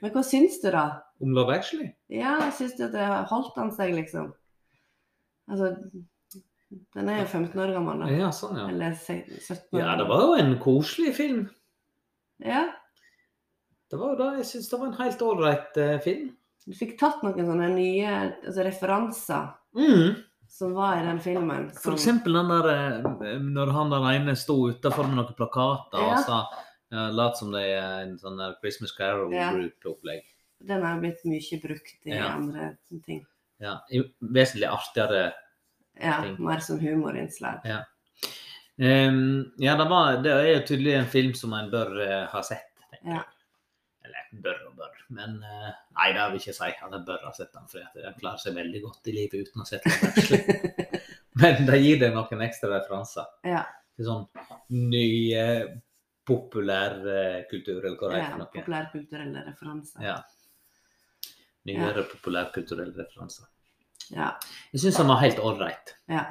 B: Men hva syns du, da?
A: Om Love Actually?
B: Ja, syns du at det har holdt han seg, liksom? Altså, Den er jo 15 år gammel, da.
A: Ja, sånn, ja.
B: Eller 17 år
A: Ja, det var jo en koselig film.
B: Ja,
A: Det var jo da, Jeg syns det var en helt ålreit uh, film.
B: du fikk tatt noen sånne nye altså referanser
A: Mm.
B: som var i den filmen.
A: For eksempel den der eh, når han der ene sto utafor med noen plakater
B: Ja.
A: og sa ja, Lat som det er en sånn der Christmas Carol-group-opplegg.
B: Den har blitt mye brukt i
A: Ja.
B: andre ting.
A: Ja, i- vesentlig artigere.
B: Ja,
A: Ting.
B: mer som humorinnslag.
A: Ehm, ja, det, var, det er jo tydelig en film som en bør uh, ha sett.
B: Ja.
A: Bør og bør. Men eh, nei, det vil jeg ikke si at jeg bør ha sett den, for den klarer seg veldig godt i livet uten å ha sett den. Men det gir deg noen ekstra referanser.
B: Ja,
A: til sånn ny populærkultur, populær eh, eller hva det er
B: ja populærkulturelle referanser.
A: Ja. Nyere populærkulturelle referanser.
B: Ja,
A: Jeg syns han var helt ålreit.
B: ja.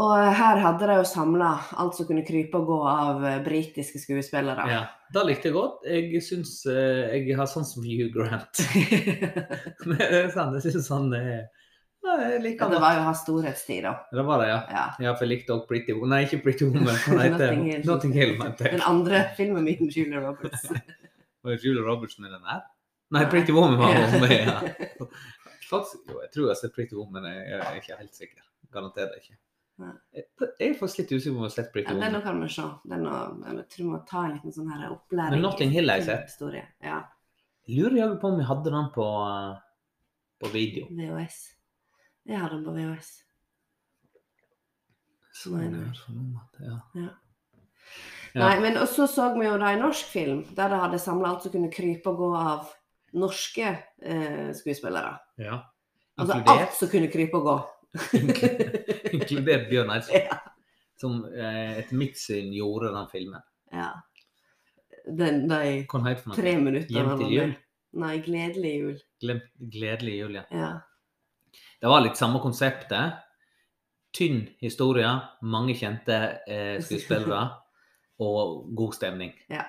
B: Og her hadde de jo samla alt som kunne krype og gå av eh, britiske skuespillere.
A: Ja. Det likte jeg godt. Jeg syns uh, jeg har sånn som Hugh Grant. det er sant, jeg syns han er ja, Jeg liker han
B: det var jo hans storhetstid, da.
A: Det var det, ja.
B: Ja.
A: Ja, for jeg likte også Pretty Woman. Nei, ikke Pretty Woman.
B: Nothing Hill.
A: Mente
B: Den andre filmen min med Julia Roberts.
A: Var Julia Roberts med den her? Nei, Pretty Woman var
B: Ja.
A: hun med, ja. Faktisk, jo, jeg tror jeg har sett Pretty Woman, jeg er ikke helt sikker. Garanterer ikke.
B: Nei.
A: Jeg jeg er faktisk litt usikker på om jeg har sett Pretty
B: Ja, den kan vi se. Den jeg tror vi må ta en liten sånn her opplæring.
A: Men Notting Hill har jeg sett.
B: Historie. Ja,
A: Jeg lurer jaggu på om vi hadde den på, eh, på video.
B: VHS. Jeg har den på VHS.
A: Så jeg sånn. Ja.
B: Nei, men så så vi jo da en norsk film der de hadde samla alt som kunne krype og gå av norske eh, skuespillere.
A: ja.
B: Altså alt som kunne krype og gå.
A: inkludert Bjørn Eidsvåg,
B: ja.
A: som eh, etter mitt syn gjorde den filmen.
B: ja. Den, de tre minuttene
A: Hjem til jul?
B: Nei, Gledelig jul.
A: Glem, gledelig jul, ja.
B: Ja.
A: Det var litt samme konseptet. Tynn historie, mange kjente eh, skuespillere og god stemning.
B: ja.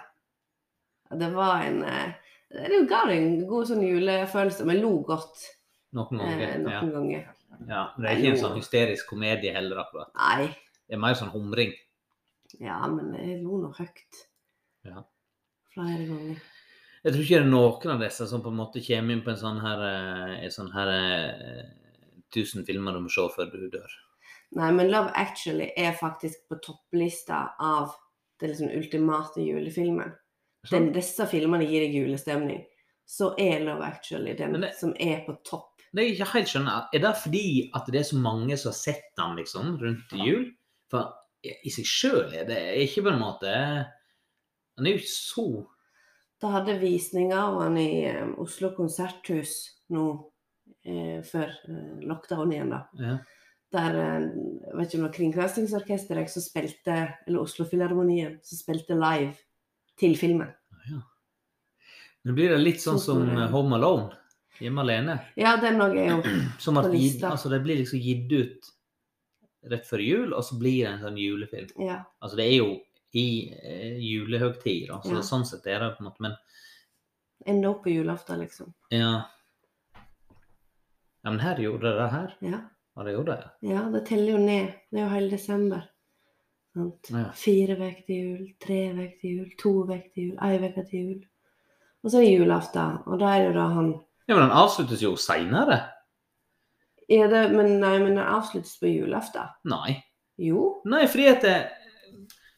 B: Det var en eh, Det ga en god sånn julefølelse. Vi lo godt
A: Noen
B: eh, noen
A: Ja.
B: ganger.
A: Ja, det er ikke en sånn hysterisk komedie heller, akkurat.
B: Nei.
A: Det er mer sånn humring.
B: Ja, men jeg lo nå høyt.
A: Ja.
B: Flere ganger.
A: Jeg tror ikke det er noen av disse som på en måte kommer inn på en sånn her, eh, en sånn her eh, 1000 filmer du må se før du dør.
B: Nei, men Love Actually er faktisk på topplista av den liksom ultimate julefilmen. Den, disse filmene gir deg julestemning. Så er Love Actually den
A: det-
B: som er på topp.
A: Det jeg ikke helt skjønner, er det fordi at det er så mange som har sett den liksom, rundt jul? For i seg sjøl er det ikke på en måte Den er jo ikke så
B: Da hadde visninger av han i eh, Oslo konserthus nå eh, før eh, lockdown igjen, da.
A: ja.
B: Der eh, jeg vet ikke om det var Kringkastingsorkesteret som spilte, eller Oslo-filharmonien, som spilte live til filmen.
A: Nå blir det litt sånn som
B: ja.
A: Home Alone, hjemme alene?
B: Ja, den òg er jo
A: Som at
B: På
A: gitt, altså det blir liksom gitt ut rett før jul, og så blir det en sånn julefilm.
B: Ja.
A: Altså det er jo i eh, julehøgtid, da, så
B: Ja.
A: sånn sett er det på en måte, men
B: Enda opp på julaften, liksom.
A: ja. Ja, men her gjorde det det her.
B: Ja.
A: Ja, det gjorde det.
B: Ja, det teller jo ned. Det er jo hele desember. Sant?
A: Ja.
B: Fire uker til jul, tre uker til jul, to uker til jul, ei uke til jul. Og så er det julaften, og da er det jo da han
A: Ja, men den avsluttes jo seinere.
B: Er det, men, Nei, men den avsluttes på julaften.
A: Nei.
B: Jo.
A: Nei, fordi at det,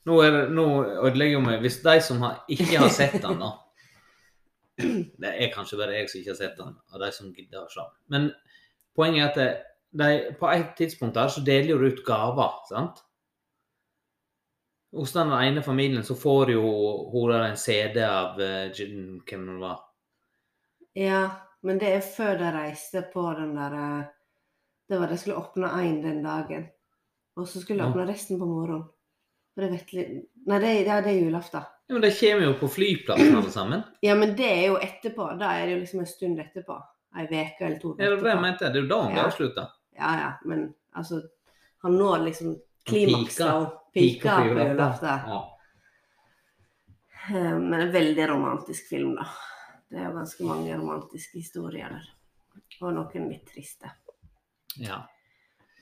A: Nå, er det, nå ødelegger meg Hvis de som har, ikke har sett den, da Det er kanskje bare jeg som ikke har sett den, og de som gidder å se den. Men poenget er at det, de, på et tidspunkt der så deler jo ut gaver, sant? Hos den ene familien så får jo hun der en CD av uh, hvem det var.
B: Ja, men det er før de reiste på den der eh, Det var de skulle åpne én den dagen. Og så skulle de åpne resten på morgenen. For det vet litt Nei, det, ja, det er julaften.
A: Ja, men de kommer jo på flyplassen alle sammen.
B: Ja, men det er jo etterpå. Da er det jo liksom en stund etterpå. Ei uke eller to
A: Ja, det var det jeg mente. Det er jo da han
B: Ja.
A: avslutter.
B: Ja, ja, men altså Han når liksom
A: klimakset
B: og pika på
A: julaften.
B: julaften.
A: Ja.
B: Eh, Men en veldig romantisk film, da. Det er jo ganske mange romantiske historier der. Og noen litt triste.
A: ja.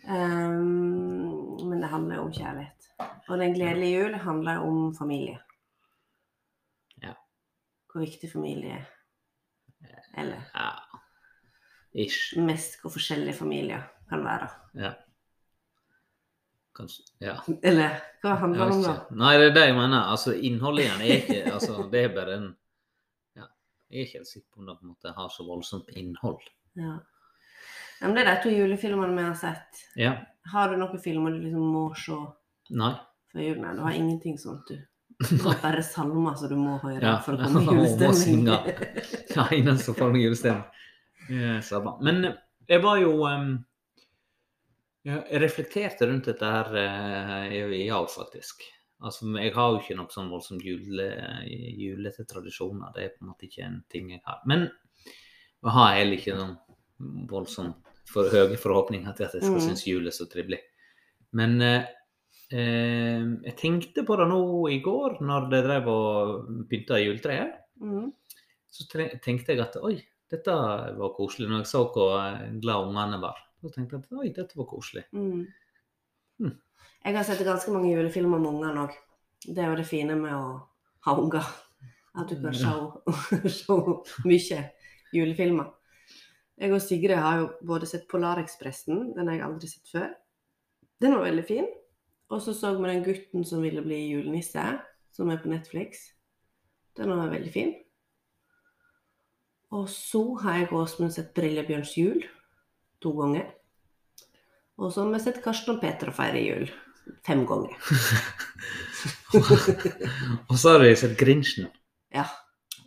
B: Um, men det handler jo om kjærlighet. Og Den gledelige jul handler jo om familie.
A: Ja.
B: Hvor viktig familie er. Eller
A: Ja. Ish.
B: mest hvor forskjellige familier kan være.
A: Ja. Kanskje Ja.
B: Eller hva handler det om, da?
A: Nei, det er det jeg mener. Altså, innholdet i den er ikke altså, Det er bare en Jeg er ikke helt sikker på om det på en måte har så voldsomt innhold.
B: Ja. Ja, men det er de to julefilmene vi har sett.
A: Ja.
B: Har du noen filmer du liksom må se
A: Nei.
B: før jul? Nei, du har ingenting sånt, du. Du har bare salmer som du må høre
A: Ja,
B: for å komme i julestemning.
A: Ja, innen så får vi julestemning. Sabba. Men eh, jeg var jo um, Jeg reflekterte rundt dette her uh, i i år, faktisk. Altså, jeg har jo ikke noe sånn voldsomt jule, julete tradisjoner. Det er på en måte ikke en ting jeg har. Men jeg har heller ikke noen voldsomt for høye forhåpninger til at jeg skal
B: Mm.
A: synes jul er så trivelig. Men eh, eh, jeg tenkte på det nå i går, når de drev og pynta juletreet.
B: Mm.
A: Så tenkte jeg at oi, dette var koselig. Når jeg så hvor eh, glad ungene var, så tenkte jeg at oi, dette var koselig.
B: Mm. Jeg har sett ganske mange julefilmer med ungene òg. Det er jo det fine med å ha unger. At du kan se, mye julefilmer. Jeg og Sigrid har jo både sett 'Polarekspressen', den har jeg aldri sett før. Den var veldig fin. Og så så vi den gutten som ville bli julenisse, som er på Netflix. Den var veldig fin. Og så har jeg Åsmund sett 'Brillebjørns jul' to ganger. Og så har vi sett Karsten og Peter feire jul fem ganger.
A: Og så har jeg sett Grinchen.
B: Ja.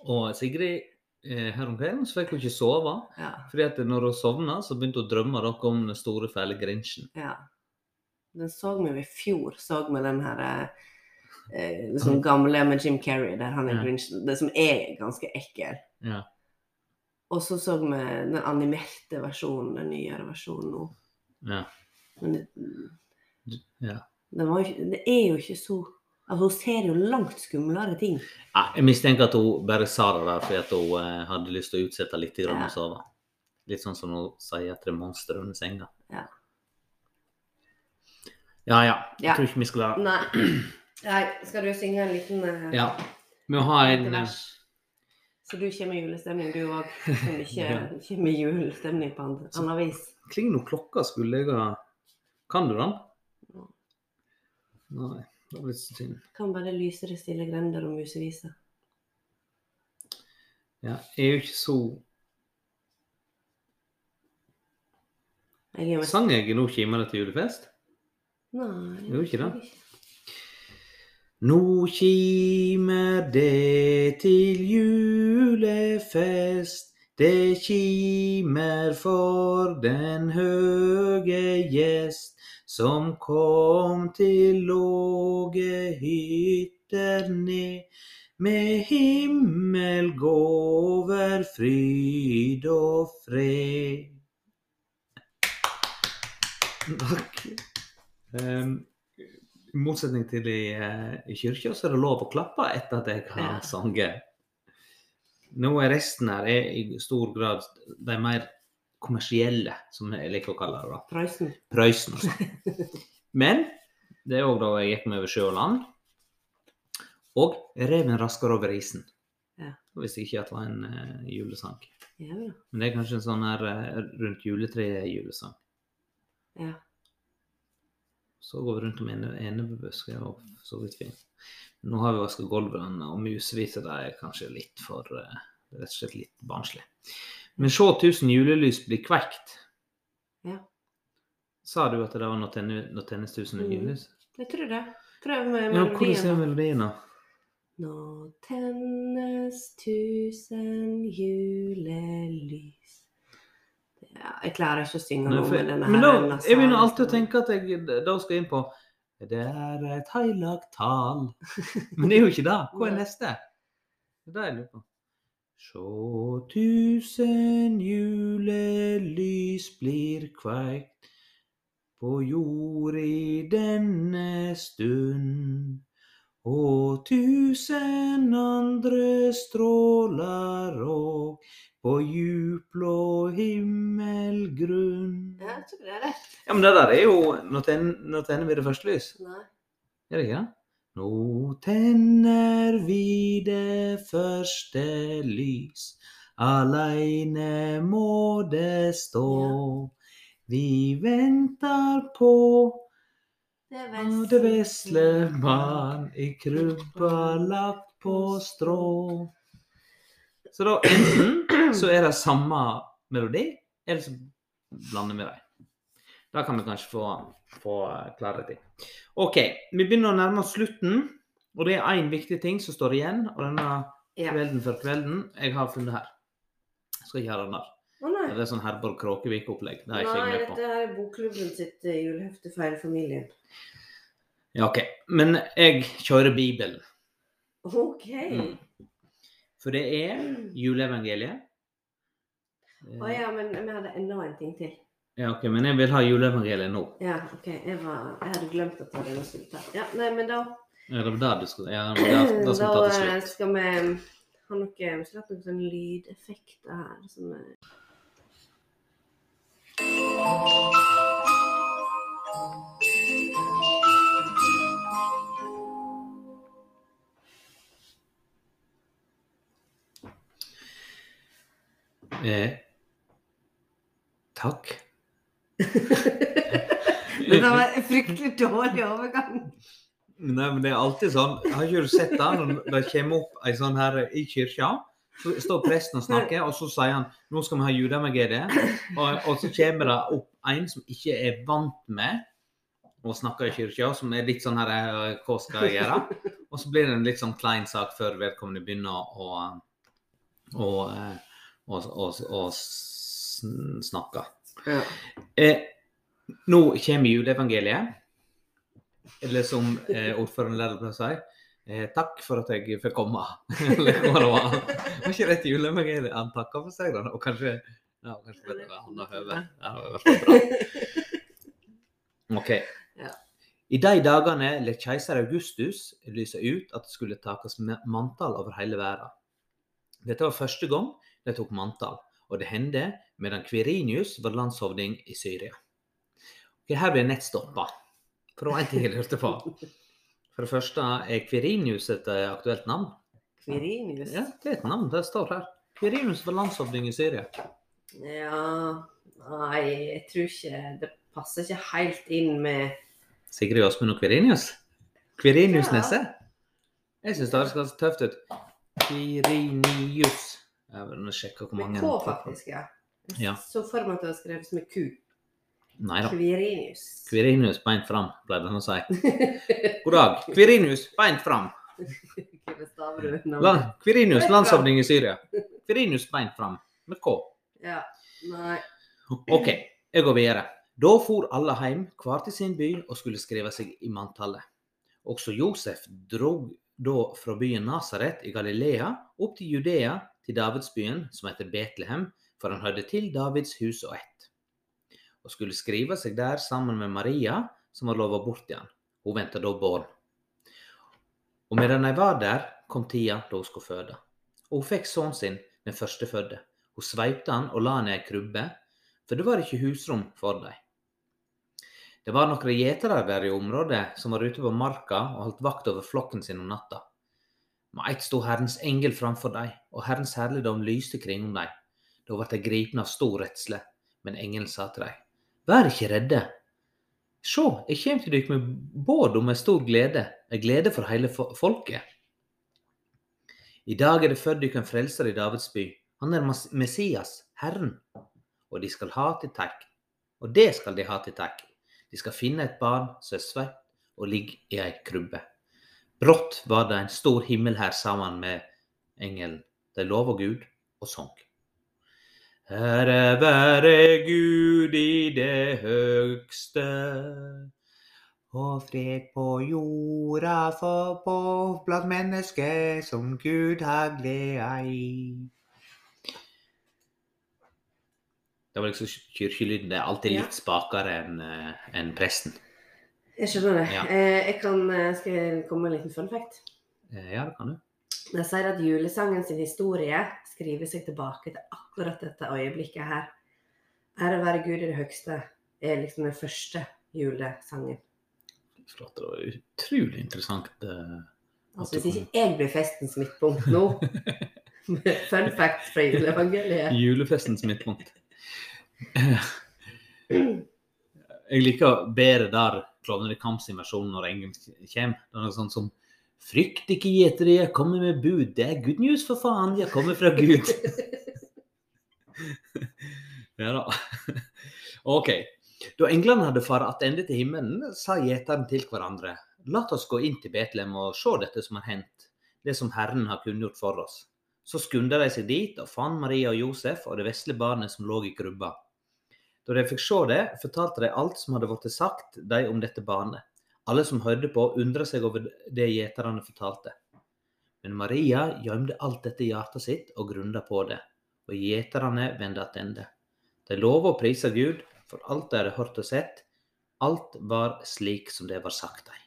A: Og Sigrid eh, her om kvelden så fikk hun ikke sove.
B: Ja.
A: fordi at når hun sovna, så begynte hun å drømme dere om den store, fæle Grinchen.
B: ja. Den så vi jo i fjor, så vi den her eh, liksom gamle med Jim Carrey, der han er
A: Ja.
B: Grinchen. Det som er ganske ekkel.
A: Ja.
B: Og så så vi den animerte versjonen, den nyere versjonen nå.
A: Ja.
B: Men det,
A: ja.
B: det, var ikke- det er jo ikke så Altså, hun ser jo langt skumlere ting.
A: Ja, jeg mistenker at hun bare sa det der fordi at hun eh, hadde lyst til å utsette litt grann
B: Ja.
A: å sove. Litt sånn som hun sier at det er monstre under senga.
B: Ja.
A: Ja ja. Jeg tror ikke vi skal
B: Nei. Nei. Skal du synge en liten eh,
A: Ja. Vi har en eh,
B: vers? Så du kommer i julestemning, du òg, som ikke kommer i julestemning på annet vis?
A: Kling noen klokka skulle jeg ha Kan du den? Nei, det var litt synd.
B: Kan bare lyse det stille grender og museviser.
A: Ja, jeg er jo ikke så
B: Jeg
A: Sang jeg 'Nå kimer det til julefest'?
B: Nei.
A: Jo, ikke det. Nå kimer det til julefest. Det kimer for den høge gjest som kom til låge hytter ned. Med himmelgåver, fryd og fred. Takk. Um, I motsetning til i, uh, i kirka, så er det lov å klappe etter at jeg har
B: Ja.
A: sunget. Nå er resten her er i stor grad de mer kommersielle, som jeg liker å kalle det. da.
B: Prøysen.
A: Prøysen sånn. Men det er òg da jeg gikk meg over sjø og land. Og 'Reven rasker over isen'.
B: Ja.
A: Visste ikke at det var en uh, julesang.
B: Ja, ja.
A: Men det er kanskje en sånn her uh, rundt juletreet-julesang.
B: ja.
A: Så går vi rundt om ene- og så vidt fint. Nå har vi vaska gulvene, og musehvite er kanskje litt for uh, Rett og slett litt barnslig. Men se 1000 julelys bli kvekt.
B: Ja.
A: Sa du at det var når tennes, tennes 1000
B: Mm.
A: julelys?
B: Jeg tror det. Prøv med melodien.
A: Ja, hvordan er
B: melodien. da.
A: melodien, da?
B: Nå tennes tusen julelys ja, Jeg klarer ikke å synge noe med denne
A: men da,
B: her
A: jeg begynner alltid å tenke at jeg da skal inn på Det er et heilagt tal. Men det er jo ikke det. Hva er neste? Det er det jeg lurer på. Sjå tusen julelys blir kveikt på jord i denne stund. Og tusen andre stråler òg på djupblå himmelgrunn.
B: Ja, jeg tror det er rett.
A: Ja, men det der er jo Nå tenner, nå tenner vi det første lys.
B: Nei.
A: Er det ikke det? Nå tenner vi det første lys. Aleine må det stå. Vi venter på
B: Det
A: vesle barn i krybba lagt på strå. Så da enten så er det samme melodi, eller så blander vi dem. Da kan vi kanskje få, få clarity. OK, vi begynner å nærme oss slutten. Og det er én viktig ting som står igjen. Og denne kvelden før kvelden jeg har funnet her. Jeg skal ikke ha den der.
B: Å.
A: Det er sånn Herborg Kråkevik-opplegg. Det er ikke
B: Nei,
A: jeg med på.
B: dette er bokklubben sitt eh, julehefte Feil familien.
A: Ja, OK. Men jeg kjører Bibelen.
B: OK.
A: Mm. For det er juleevangeliet.
B: Å ja, men vi hadde enda en ting til.
A: Ja, ok, Men jeg vil ha juleevangeliet nå.
B: Ja, OK. Jeg, var, jeg hadde glemt at det var det vi skulle ta. Ja, nei, men da
A: Ja, det var der du skulle Ja, det var der, skal vi ta til slutt.
B: Da skal vi ha noe Vi ha noen sånne lydeffekter her. Som er
A: Eh, takk.
B: Det var en fryktelig dårlig overgang.
A: Nei, men det er alltid sånn Har ikke du sett det når det kommer opp ei sånn her i kirka? Så står presten og snakker, og så sier han nå skal vi ha juleevangeliet. Og, og så kommer det opp en som ikke er vant med å snakke i kirka, som er litt sånn her eh, Hva skal jeg gjøre? Og så blir det en litt sånn klein sak før vedkommende begynner å, å, eh, å, å, å snakke.
B: Ja.
A: Eh, nå kommer juleevangeliet. Eller som eh, ordføreren lærte å si eh, Takk for at jeg fikk komme. Eller hva det var. Var ikke rett juleevangeliet han takka for seg, da? Og kanskje ja, kanskje det var han og høve. Ja, det var i bra. OK. I de dagene lot keiser Augustus lyse ut at det skulle takes manntall over hele verden. Dette var første gang de tok manntall, og det hendte medan Kvirinius var landshovding i Syria. Ok, her blir jeg nett stoppa. For det var en ting jeg lurte på. For det første, er Kvirinius et eh, aktuelt navn?
B: Kvirinius?
A: Ja, det er et navn. Det står her. Kvirinius var landshovding i Syria.
B: Ja Nei, jeg tror ikke Det passer ikke helt inn med
A: Sigrid Åsmund og Kvirinius? Kvirinius
B: Ja.
A: Nesse? Jeg syns det høres ganske tøft ut. Kvirinius. Jeg vil sjekke hvor mange
B: Med K, faktisk, ja.
A: Ja.
B: så for meg at det var skrevet med Q.
A: Nei da.
B: Kvirinius.
A: Kvirinius beint fram, pleide han å si. God dag. Kvirinius beint fram.
B: Hva staver du navnet?
A: La, Kvirinius, i Syria. Kvirinius beint fram. Med K.
B: Ja. Nei.
A: OK, jeg går videre. Da for alle hjem, hver til sin by, og skulle skrive seg i manntallet. Også Josef drog da fra byen Nasaret i Galilea opp til Judea, til Davidsbyen, som heter Betlehem, for han hørte til Davids hus og ett. Og skulle skrive seg der sammen med Maria, som var lova bort til han. Hun venta da barn. Og medan de var der, kom tida da hun skulle føde. Og hun fikk sønnen sin, den førstefødte. Hun sveipte han og la han i ei krybbe, for det var ikke husrom for dem. Det var noen gjetere der i området som var ute på marka og holdt vakt over flokken sin om natta. Med ett sto Herrens engel framfor dem, og Herrens herligdom lyste kring dem. Da ble de gripne av stor redsle, men engelen sa til dem, Vær ikke redde. Se, jeg kommer til dere med båd om med stor glede, ei glede for hele folket. I dag er det født dere en frelser i Davids by. Han er Messias, Herren. Og de skal ha til takk. Og det skal de ha til takk. De skal finne et barn som er svett og ligger i ei krybbe. Brått var det en stor himmel her sammen med engelen. De lova Gud og sang. Ære være Gud i det høgste, og fred på jorda for på blant mennesker som Gud har gleda i. Det var liksom kirkelyden. Det er alltid litt spakere enn en enn presten.
B: Jeg skjønner det.
A: Ja.
B: Eh, jeg kan, eh, skal jeg komme med en liten fun fact?
A: Eh, Ja, det kan du.
B: De sier at julesangen sin historie skriver seg tilbake til akkurat dette øyeblikket her. Ære være Gud i det høgste er liksom den første julesangen.
A: Flott. Det var utrolig interessant.
B: Altså Hvis ikke jeg blir festens midtpunkt nå med Fun fact fra juleevangeliet.
A: Julefestens midtpunkt. Jeg liker bedre der Klovner i kamp sin når engelen kommer. Det er noe sånt som Frykt ikke, gjetere, jeg kommer med bud. Det er good news, for faen. Jeg kommer fra Gud. ja da. OK. Da englene hadde fart tilbake til himmelen, sa gjeterne til hverandre. La oss gå inn til Betlehem og se dette som har hendt, det som Herren har kunngjort for oss. Så skunda de seg dit og fant Maria og Josef og det vesle barnet som lå i krybba. Da de fikk se det, fortalte de alt som hadde blitt sagt de om dette barnet. Alle som hørte på, undra seg over det gjeterne fortalte. Men Maria gjemte alt dette i hjertet sitt og grunda på det, og gjeterne vendte tilbake. De lova å prise Gud for alt de hadde hørt og sett. Alt var slik som det var sagt dem.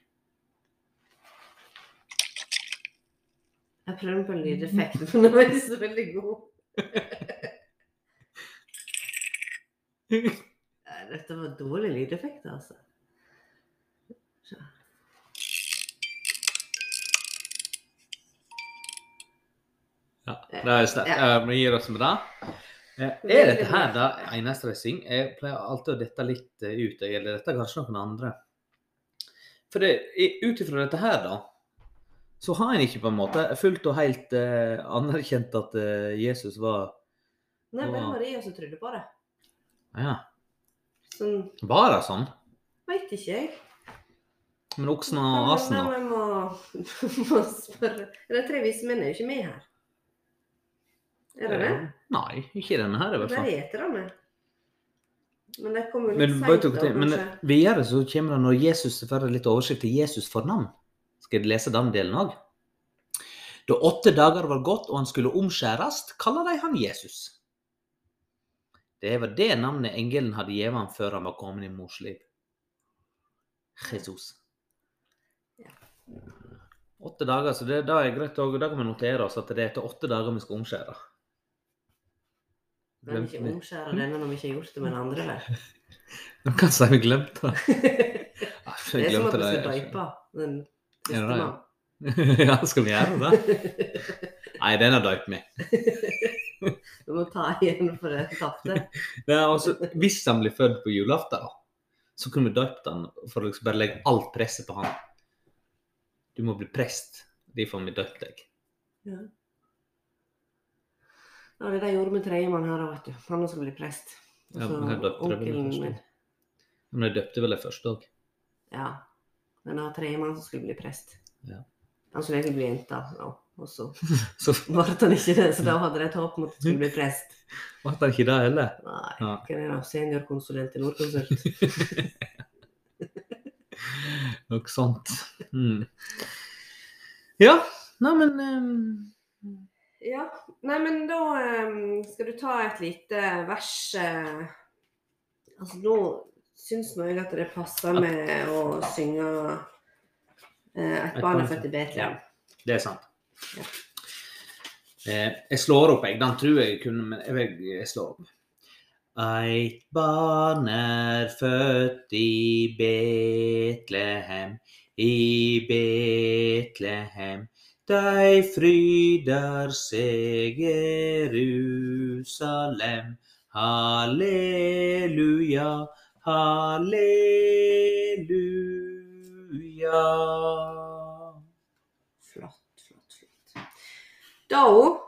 B: Jeg prøver på en lydeffekt, for den var ikke så veldig god. Nei, Dette var dårlig lydeffekt, altså. Så.
A: Ja, det er sterkt.
B: Ja.
A: Ja. Vi gir oss med det. Eh, Er dette her da synger? Jeg pleier alltid å dette litt eh, ut. Eller dette kanskje noen andre. For det, ut ifra dette her, da, så har en ikke på en måte fullt og helt eh, anerkjent at eh, Jesus var
B: Nei, bare
A: var
B: Maria som trodde på det.
A: Ja,
B: Sånn,
A: var det sånn?
B: veit ikke jeg.
A: Men oksen og asen,
B: Men
A: da?
B: vi må, må spørre. De tre vise menn er jo ikke med her. Er det det?
A: Nei, ikke denne her i hvert
B: Der
A: fall.
B: heter det med. Men det kommer jo
A: Men,
B: litt
A: vet
B: seint,
A: dere,
B: da,
A: men
B: kanskje.
A: videre så kommer det når Jesus får litt oversikt til Jesus for navn. Skal jeg lese den delen òg? Da åtte dager var gått og han skulle omskjærast, kaller de han Jesus. Det var det navnet engelen hadde gitt ham før han var kommet i mors liv. Jesus.
B: Ja.
A: Åtte dager, så det, da er greit òg. Da kan vi notere oss at det er etter åtte dager vi skal omskjære.
B: Men ikke omskjære denne når vi ikke har gjort det med den andre, vel?
A: Nå kan si vi glemte det.
B: Det er som at vi skal døype den
A: siste det det? ja, skal vi gjøre det? Nei, den er døypt med.
B: Vi må ta igjen for det tapte.
A: Er altså, hvis han blir født på julaften, så kunne vi døpt han for å liksom bare legge alt presset på han. Du må bli prest. Derfor har vi døpt deg.
B: Ja. Ja, det jeg gjorde med tredjemann her, òg, vet du. Han skal bli prest. Og
A: Ja,
B: så
A: men jeg døpte vel
B: onkelen min.
A: Men jeg døpte vel det første òg.
B: Ja. Men det var tredjemann som skulle bli prest.
A: Ja.
B: Han skulle egentlig bli jente, da. Og så
A: Så
B: ble han ikke det. Så da hadde de et håp om at han skulle bli prest.
A: ble han ikke det heller.
B: Nei,
A: Ja.
B: hvem er det? Seniorkonsulent i Nordkonsult.
A: Noe sånt. Mm. Ja, nei, men ehm,
B: Ja. Nei, men da um, skal du ta et lite vers uh... Altså, nå syns nå jeg at det passer med å synge uh, Et barn er født i Betlehem.
A: Det er sant. Eh, jeg slår opp, jeg. Den tror jeg kunne, men jeg, slår opp. Eit barn er født i Betlehem, i Betlehem. Dei fryder seg Jerusalem. Halleluja, halleluja.
B: Flott, flott, flott. Da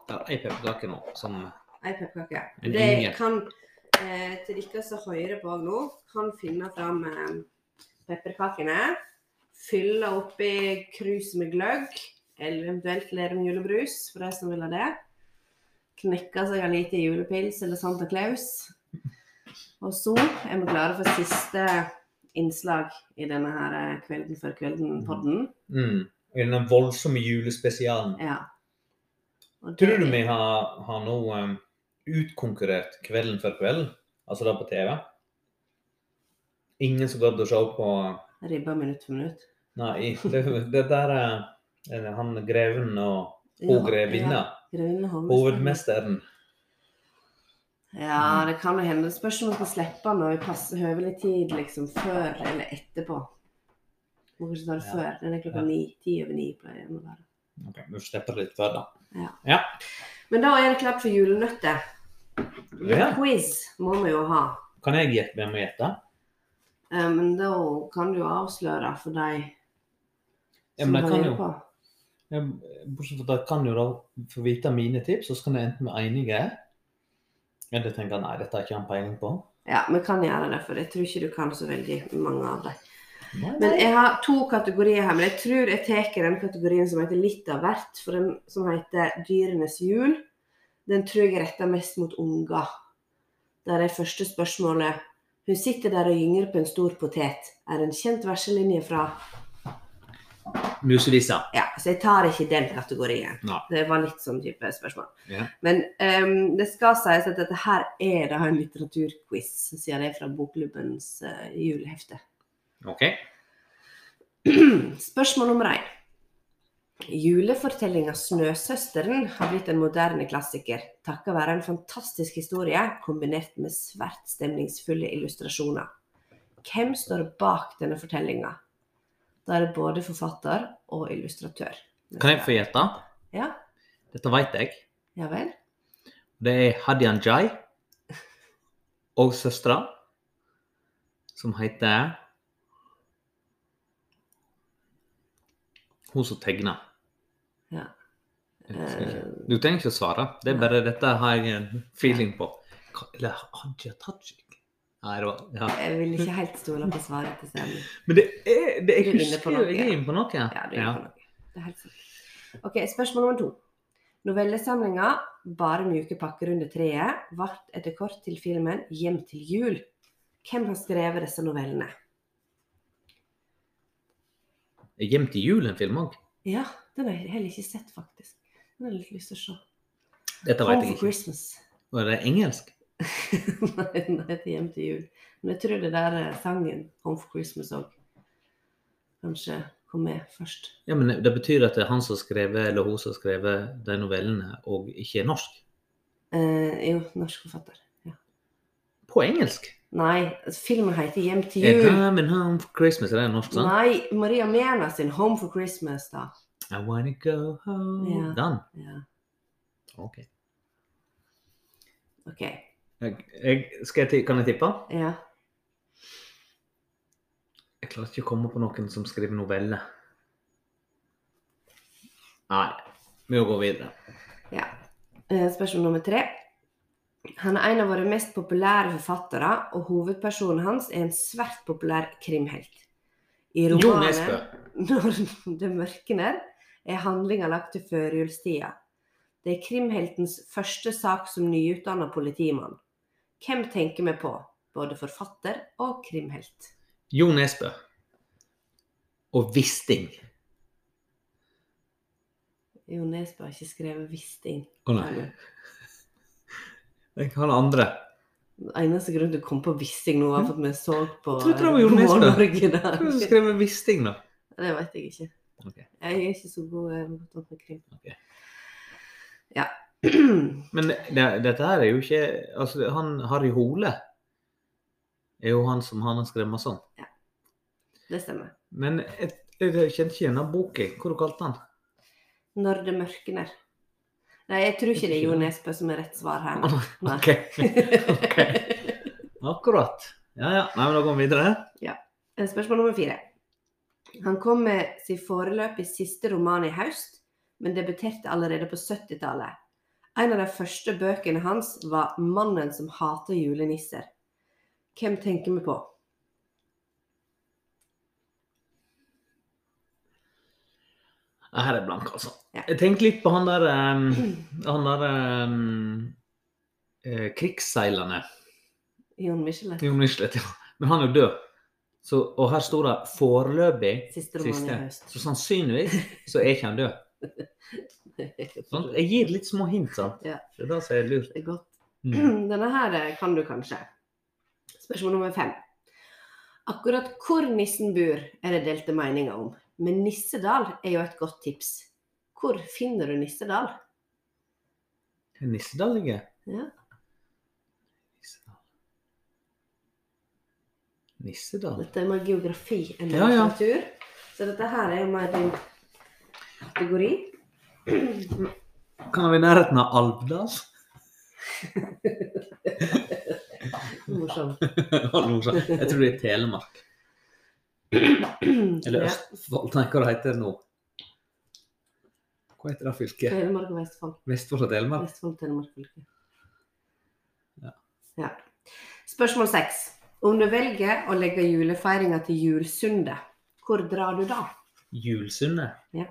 A: Ja, ei pepperkake nå, som
B: ei pepperkake. Det kan eh, til dere som hører på nå, kan finne fram eh, pepperkakene. Fylle oppi krus med gløgg, eller eventuelt Lerum julebrus, for de som vil ha det. Knekke seg en liten julepils eller Santa Claus. Og så er vi klare for siste innslag i denne her eh, Kvelden før kvelden-podden.
A: mm, I denne voldsomme julespesialen.
B: Ja. Og
A: Tror du vi har, har nå um, utkonkurrert Kvelden før kvelden? Altså da på TV? Ingen som gadd å se på
B: Ribba minutt for minutt.
A: Nei, det, det der er han greven og Hun grevinna.
B: Ja, hovmesteren.
A: Hovedmesteren.
B: Ja, det kan jo hende. Det spørs om man skal slippe når vi passer høvelig tid, liksom før eller etterpå. Må kanskje ta det
A: Ja.
B: før. Den er klokka ni. Ti over ni pleier den å være.
A: Ok, Vi slipper det litt før, da.
B: Men da er det klart for julenøtter.
A: Ja.
B: Quiz må vi jo ha.
A: Kan jeg gjette hvem jeg gjetter?
B: Eh, Men da kan du jo avsløre for de
A: Ja,
B: som
A: kan
B: hører på.
A: bortsett fra at jeg kan jo da få vite mine tips, og så kan jeg enten være enige eller tenke nei, dette har ikke han peiling på.
B: Ja, vi kan gjøre det, for jeg tror ikke du kan så veldig mange av dem. Men jeg har to kategorier her, men jeg tror jeg tar den kategorien som heter litt av hvert. For den som heter Dyrenes jul, den tror jeg er retta mest mot unger. Der er første spørsmålet Hun sitter der og gynger på en stor potet. Er en kjent verselinje fra
A: Muselisa.
B: Ja, så jeg tar ikke den kategorien.
A: Nei.
B: Det var litt sånn type spørsmål.
A: Yeah.
B: Men um, det skal sies at dette her er da en litteraturquiz, siden det er fra Bokklubbens uh, julehefte.
A: OK.
B: Spørsmål nummer én. Julefortellinga 'Snøsøsteren' har blitt en moderne klassiker takket være en fantastisk historie kombinert med svært stemningsfulle illustrasjoner. Hvem står bak denne fortellinga? Da er det både forfatter og illustratør.
A: Kan jeg få gjette?
B: Ja,
A: Dette vet jeg.
B: ja vel.
A: Det er Hadian Jai og søstera, som heter Hun som tegner.
B: Ja.
A: Jeg ikke. Du trenger ikke å svare. Det er bare dette har jeg en feeling på. Eller Hadia Tajik? Nei, det var ja.
B: Jeg vil ikke helt stole på svaret til Stemmen.
A: Men det er, det, jeg
B: er inne på
A: husker jo jeg er inne på noe.
B: Ja, du er på noe. Det er helt sant. Ok, Spørsmål nummer to. Novellesamlinga 'Bare mjuke pakker under treet' ble etter kort til filmen 'Hjem til jul'. Hvem har skrevet disse novellene?
A: Hjem til jul en film òg?
B: Ja, den har jeg heller ikke sett, faktisk. Den har jeg litt lyst til å se.
A: Dette vet jeg ikke.
B: Christmas.
A: Er det engelsk?
B: Nei, den heter 'Hjem til jul'. Men jeg tror det der er sangen 'Home for Christmas' òg kanskje kom med først.
A: Ja, men Det betyr at det er han som har skrevet, eller hun som har skrevet de novellene, og ikke er norsk?
B: Eh, jo, norsk forfatter. Ja.
A: På engelsk?
B: Nei, filmen heter 'Hjem til jul'.
A: Coming home for Christmas, er det norsk? sant?
B: Nei, Maria Mena sin 'Home for Christmas', da.
A: I wanna go home.
B: Ja.
A: Den?
B: Ja,
A: Ok.
B: OK.
A: Jeg, jeg, jeg, kan jeg tippe?
B: Ja.
A: Jeg klarer ikke å komme på noen som skriver noveller. Nei, vi må gå videre.
B: ja. Eh, Spørsmål nummer tre. Han er en av våre mest populære forfattere, og hovedpersonen hans er en svært populær krimhelt. I romanen 'Når det mørkner' er handlinga lagt til førjulstida. Det er krimheltens første sak som nyutdanna politimann. Hvem tenker vi på? Både forfatter og krimhelt.
A: Jo Nesbø. Og Wisting.
B: Jo Nesbø har ikke skrevet 'Wisting'.
A: Å nei. Har andre.
B: Den eneste grunnen til å komme på Wisting nå, var for at vi så på
A: Jeg trodde det var
B: eh,
A: Jo Nesbø.
B: Morgen-Norge i
A: Hvem har
B: dag.
A: skrevet Wisting, da?
B: Det vet jeg ikke.
A: Okay.
B: Jeg er ikke så god eh, på med krim.
A: Ok.
B: Ja.
A: Men det, dette her er jo ikke Altså, han Harry Hole er jo han som han har skrevet masse om.
B: Det stemmer.
A: Men jeg, jeg kjente ikke igjen boka. Hva du kalte han?
B: Når det mørkner. Nei, jeg tror ikke det er Jo Nesbø som er rett svar her. Nei.
A: Ok. Ok. Akkurat. Ja, ja. Nei, men da går vi videre.
B: Ja. Spørsmål nummer fire. Han kom med sin foreløpig siste roman i høst, men debuterte allerede på 70-tallet. En av de første bøkene hans var 'Mannen som hater julenisser'. Hvem tenker vi på?
A: Her er blank, altså.
B: Ja.
A: Jeg tenkte litt på han der um, Han der um, uh, krigsseilerne.
B: Jon Michelet.
A: Jon Michelet, ja. Men han er jo død. Så, og her står det 'foreløpig'
B: Siste
A: siste. Så sannsynligvis så er ikke han død. Sånn, jeg gir litt små hint, sant?
B: Ja.
A: Det er det som er lurt.
B: Det er godt.
A: Mm.
B: Denne her kan du kanskje. Spørsmål nummer fem. Akkurat hvor nissen bor, er det delte meninger om. Men Nissedal er jo et godt tips. Hvor finner du Nissedal?
A: Nissedal ligger?
B: Ja.
A: Nissedal. Nissedal?
B: Dette er mer geografi enn
A: Ja, ja.
B: natur. Så dette her er jo mer din kategori.
A: Kan vi i nærheten av Alvdal?
B: Morsomt.
A: Jeg tror det er Telemark. Eller. Østfold. Nei, hva heter det nå? Hva heter det fylket?
B: Telemark og Vestfold.
A: Vestfold og Telemark?
B: Vestfold, Telemark fylke.
A: Ja.
B: Ja. Spørsmål seks. Om du velger å legge julefeiringa til Julsundet, hvor drar du da?
A: Julsundet?
B: Ja.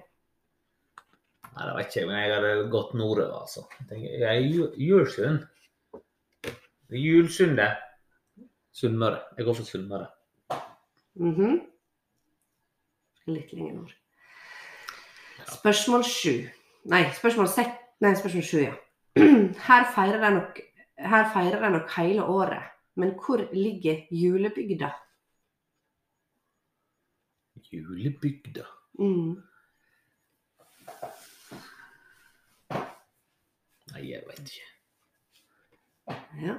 A: Nei, det vet ikke jeg, men jeg hadde gått nordover, altså. Jeg er Julsund. Julsundet. Sunnmøre. Jeg går for Sunnmøre.
B: Mhm. Litt lenger nord. Spørsmål sju. Nei, spørsmål seks Nei, spørsmål sju, ja. Her feirer de nok, nok hele året. Men hvor ligger julebygda?
A: Julebygda.
B: Mm.
A: Nei, jeg vet ikke.
B: Ja.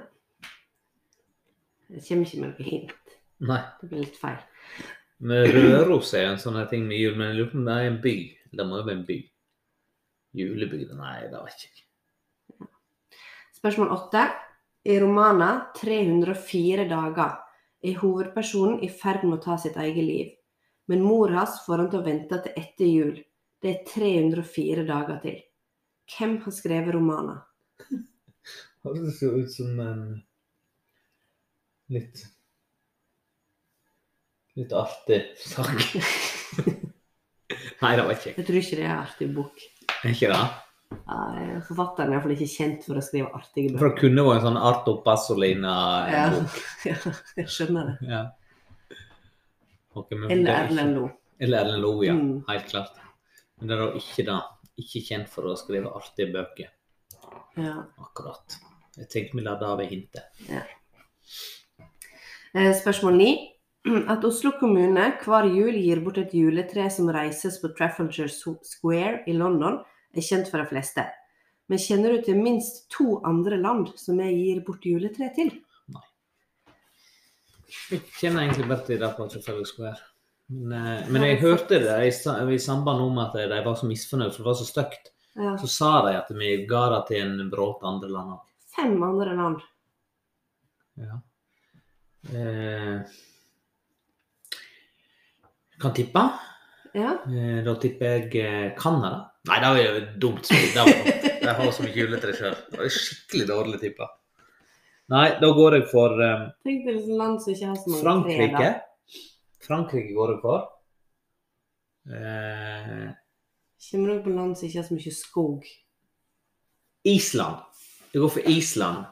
B: Det kommer ikke med noe hint.
A: Nei.
B: Det blir litt feil.
A: Men Røros er jo en sånn her ting med jul, men jeg lurer på om det er en by. Det må jo være en by. Julebygda? Nei, det vet jeg ikke.
B: Spørsmål åtte. I romanen 304 dager er hovedpersonen i ferd med å ta sitt eget liv. Men mor hans får han til å vente til etter jul. Det er 304 dager til. Hvem har skrevet romanen?
A: Det ser ut som en litt Litt artig sak. Nei, det var kjekt. ikke.
B: Jeg tror ikke det er en artig bok.
A: Er ikke det?
B: Nei, Forfatteren er iallfall ikke kjent for å skrive artige bøker.
A: For det kunne vært en sånn Arto Pasolina-bok.
B: Ja, ja, jeg skjønner det.
A: Ja. Okay, men
B: Eller
A: er
B: Erlend Lo.
A: Eller Erlend Loe, ja.
B: Mm.
A: Helt klart. Men det er da ikke det. Ikke kjent for å skrive artige bøker.
B: Ja.
A: Akkurat. Jeg tenkte vi la det være hintet.
B: Ja. Spørsmål 9. At Oslo kommune hver jul gir bort et juletre som reises på Trafalgar Square i London, er kjent for de fleste. Men kjenner du til minst to andre land som vi gir bort juletre til? Nei.
A: Jeg kjenner egentlig bare til det på Trafalgar Square. Men, eh, men jeg hørte det i, i samband om at de var så misfornøyd, for det var så stygt.
B: Ja.
A: Så sa de at vi ga det til en bråte andre land òg.
B: Fem andre land.
A: Ja. Eh, kan tippe.
B: Ja.
A: Eh, da tipper jeg eh, Canada. Nei, det var jo dumt. spill. Jeg har så mye juletre sjøl. Det var skikkelig dårlig tippa. Nei, da går jeg for um,
B: Tenk deg land som ikke har så mange
A: Frankrike.
B: tre.
A: Frankrike går jeg for. Uh,
B: Kommer du på land som ikke har så mye skog?
A: Island. Jeg går for Island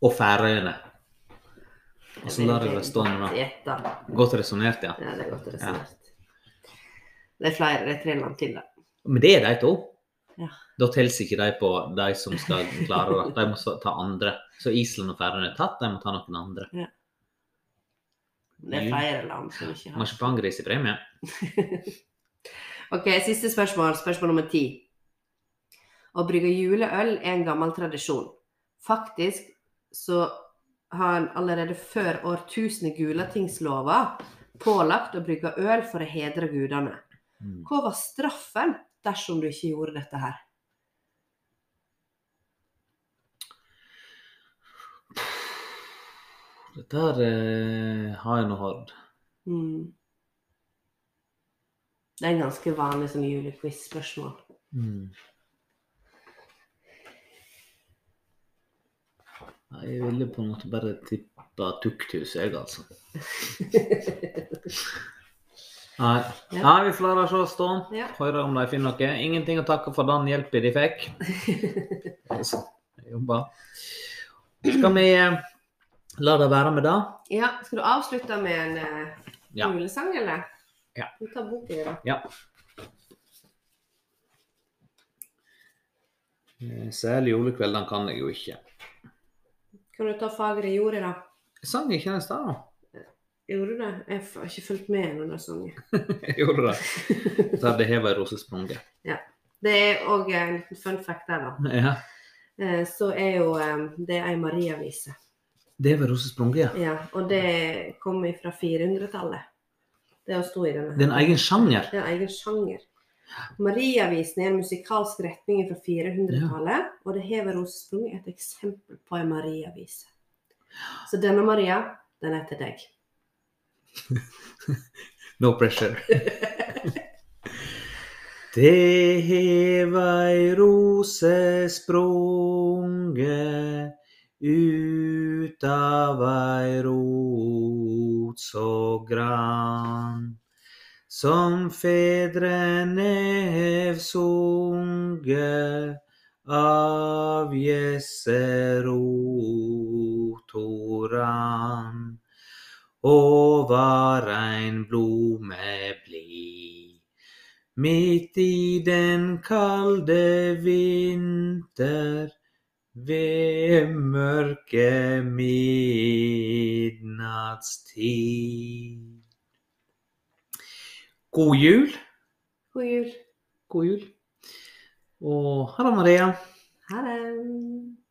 A: og Færøyene. Så lar jeg det stående da. Godt resonnert, ja.
B: Ja, det er godt resonnert. Det er flere, det er tre land til, da.
A: Men det er de to.
B: Ja.
A: Da teller ikke de på de som skal klare det. De må ta andre. Så Island og Færøyene er tatt, de må ta noen andre.
B: Det er flere land som ikke har
A: Marsipangris i premie.
B: Ok, siste spørsmål. Spørsmål nummer ti. Å brygge juleøl er en gammel tradisjon. Faktisk så har allerede før årtusenet Gulatingslova pålagt å brygge øl for å hedre gudene.
A: Mm.
B: Hva var straffen dersom du ikke gjorde dette her?
A: Dette her eh, har jeg nå hørt.
B: Mm. Det er en ganske vanlig sånn julequiz-spørsmål.
A: Mm. Jeg ville på en måte bare tippa tukthus, jeg, altså. Nei.
B: Ja.
A: Nei, vi får la det stå.
B: Ja.
A: Høre om de finner noe. Ingenting å takke for den hjelpen de fikk. Altså, jobba. Skal vi eh, la det være med det?
B: Ja, skal du avslutte med en eh,
A: Ja.
B: julesang, eller?
A: Ja.
B: Du tar boken, da.
A: Ja. Eh, Særlig julekveldene kan jeg jo ikke.
B: Kan du ta Fagre jordet, da?
A: Jeg sang ikke den i stad, da.
B: Gjorde du det? Jeg har ikke fulgt med når du har sunget.
A: Gjorde det. Så hadde jeg heva ei Ja.
B: Det er òg en liten fun fact der, da.
A: Ja.
B: Eh, Så er jo eh, det ei Maria-vise.
A: Det var rosesprunge, ja.
B: Ja, og det kom fra 400-tallet. Det sto i denne.
A: Det er en egen sjanger.
B: Det er en egen sjanger. Maria-visen er en musikalsk retning fra 400-tallet, og det hever rosesprung er et eksempel på en Maria-vise. Så denne Maria, den er til deg.
A: No pressure. Det hever ei rosesprunge ut av ei rot så grann. Som fedrene hev sunge av jesserotoran. og var ein blome blid. Midt i den kalde vinter, ved mørke midnattstid. God jul.
B: God jul.
A: God jul. Og ha det, Maria.
B: Ha det.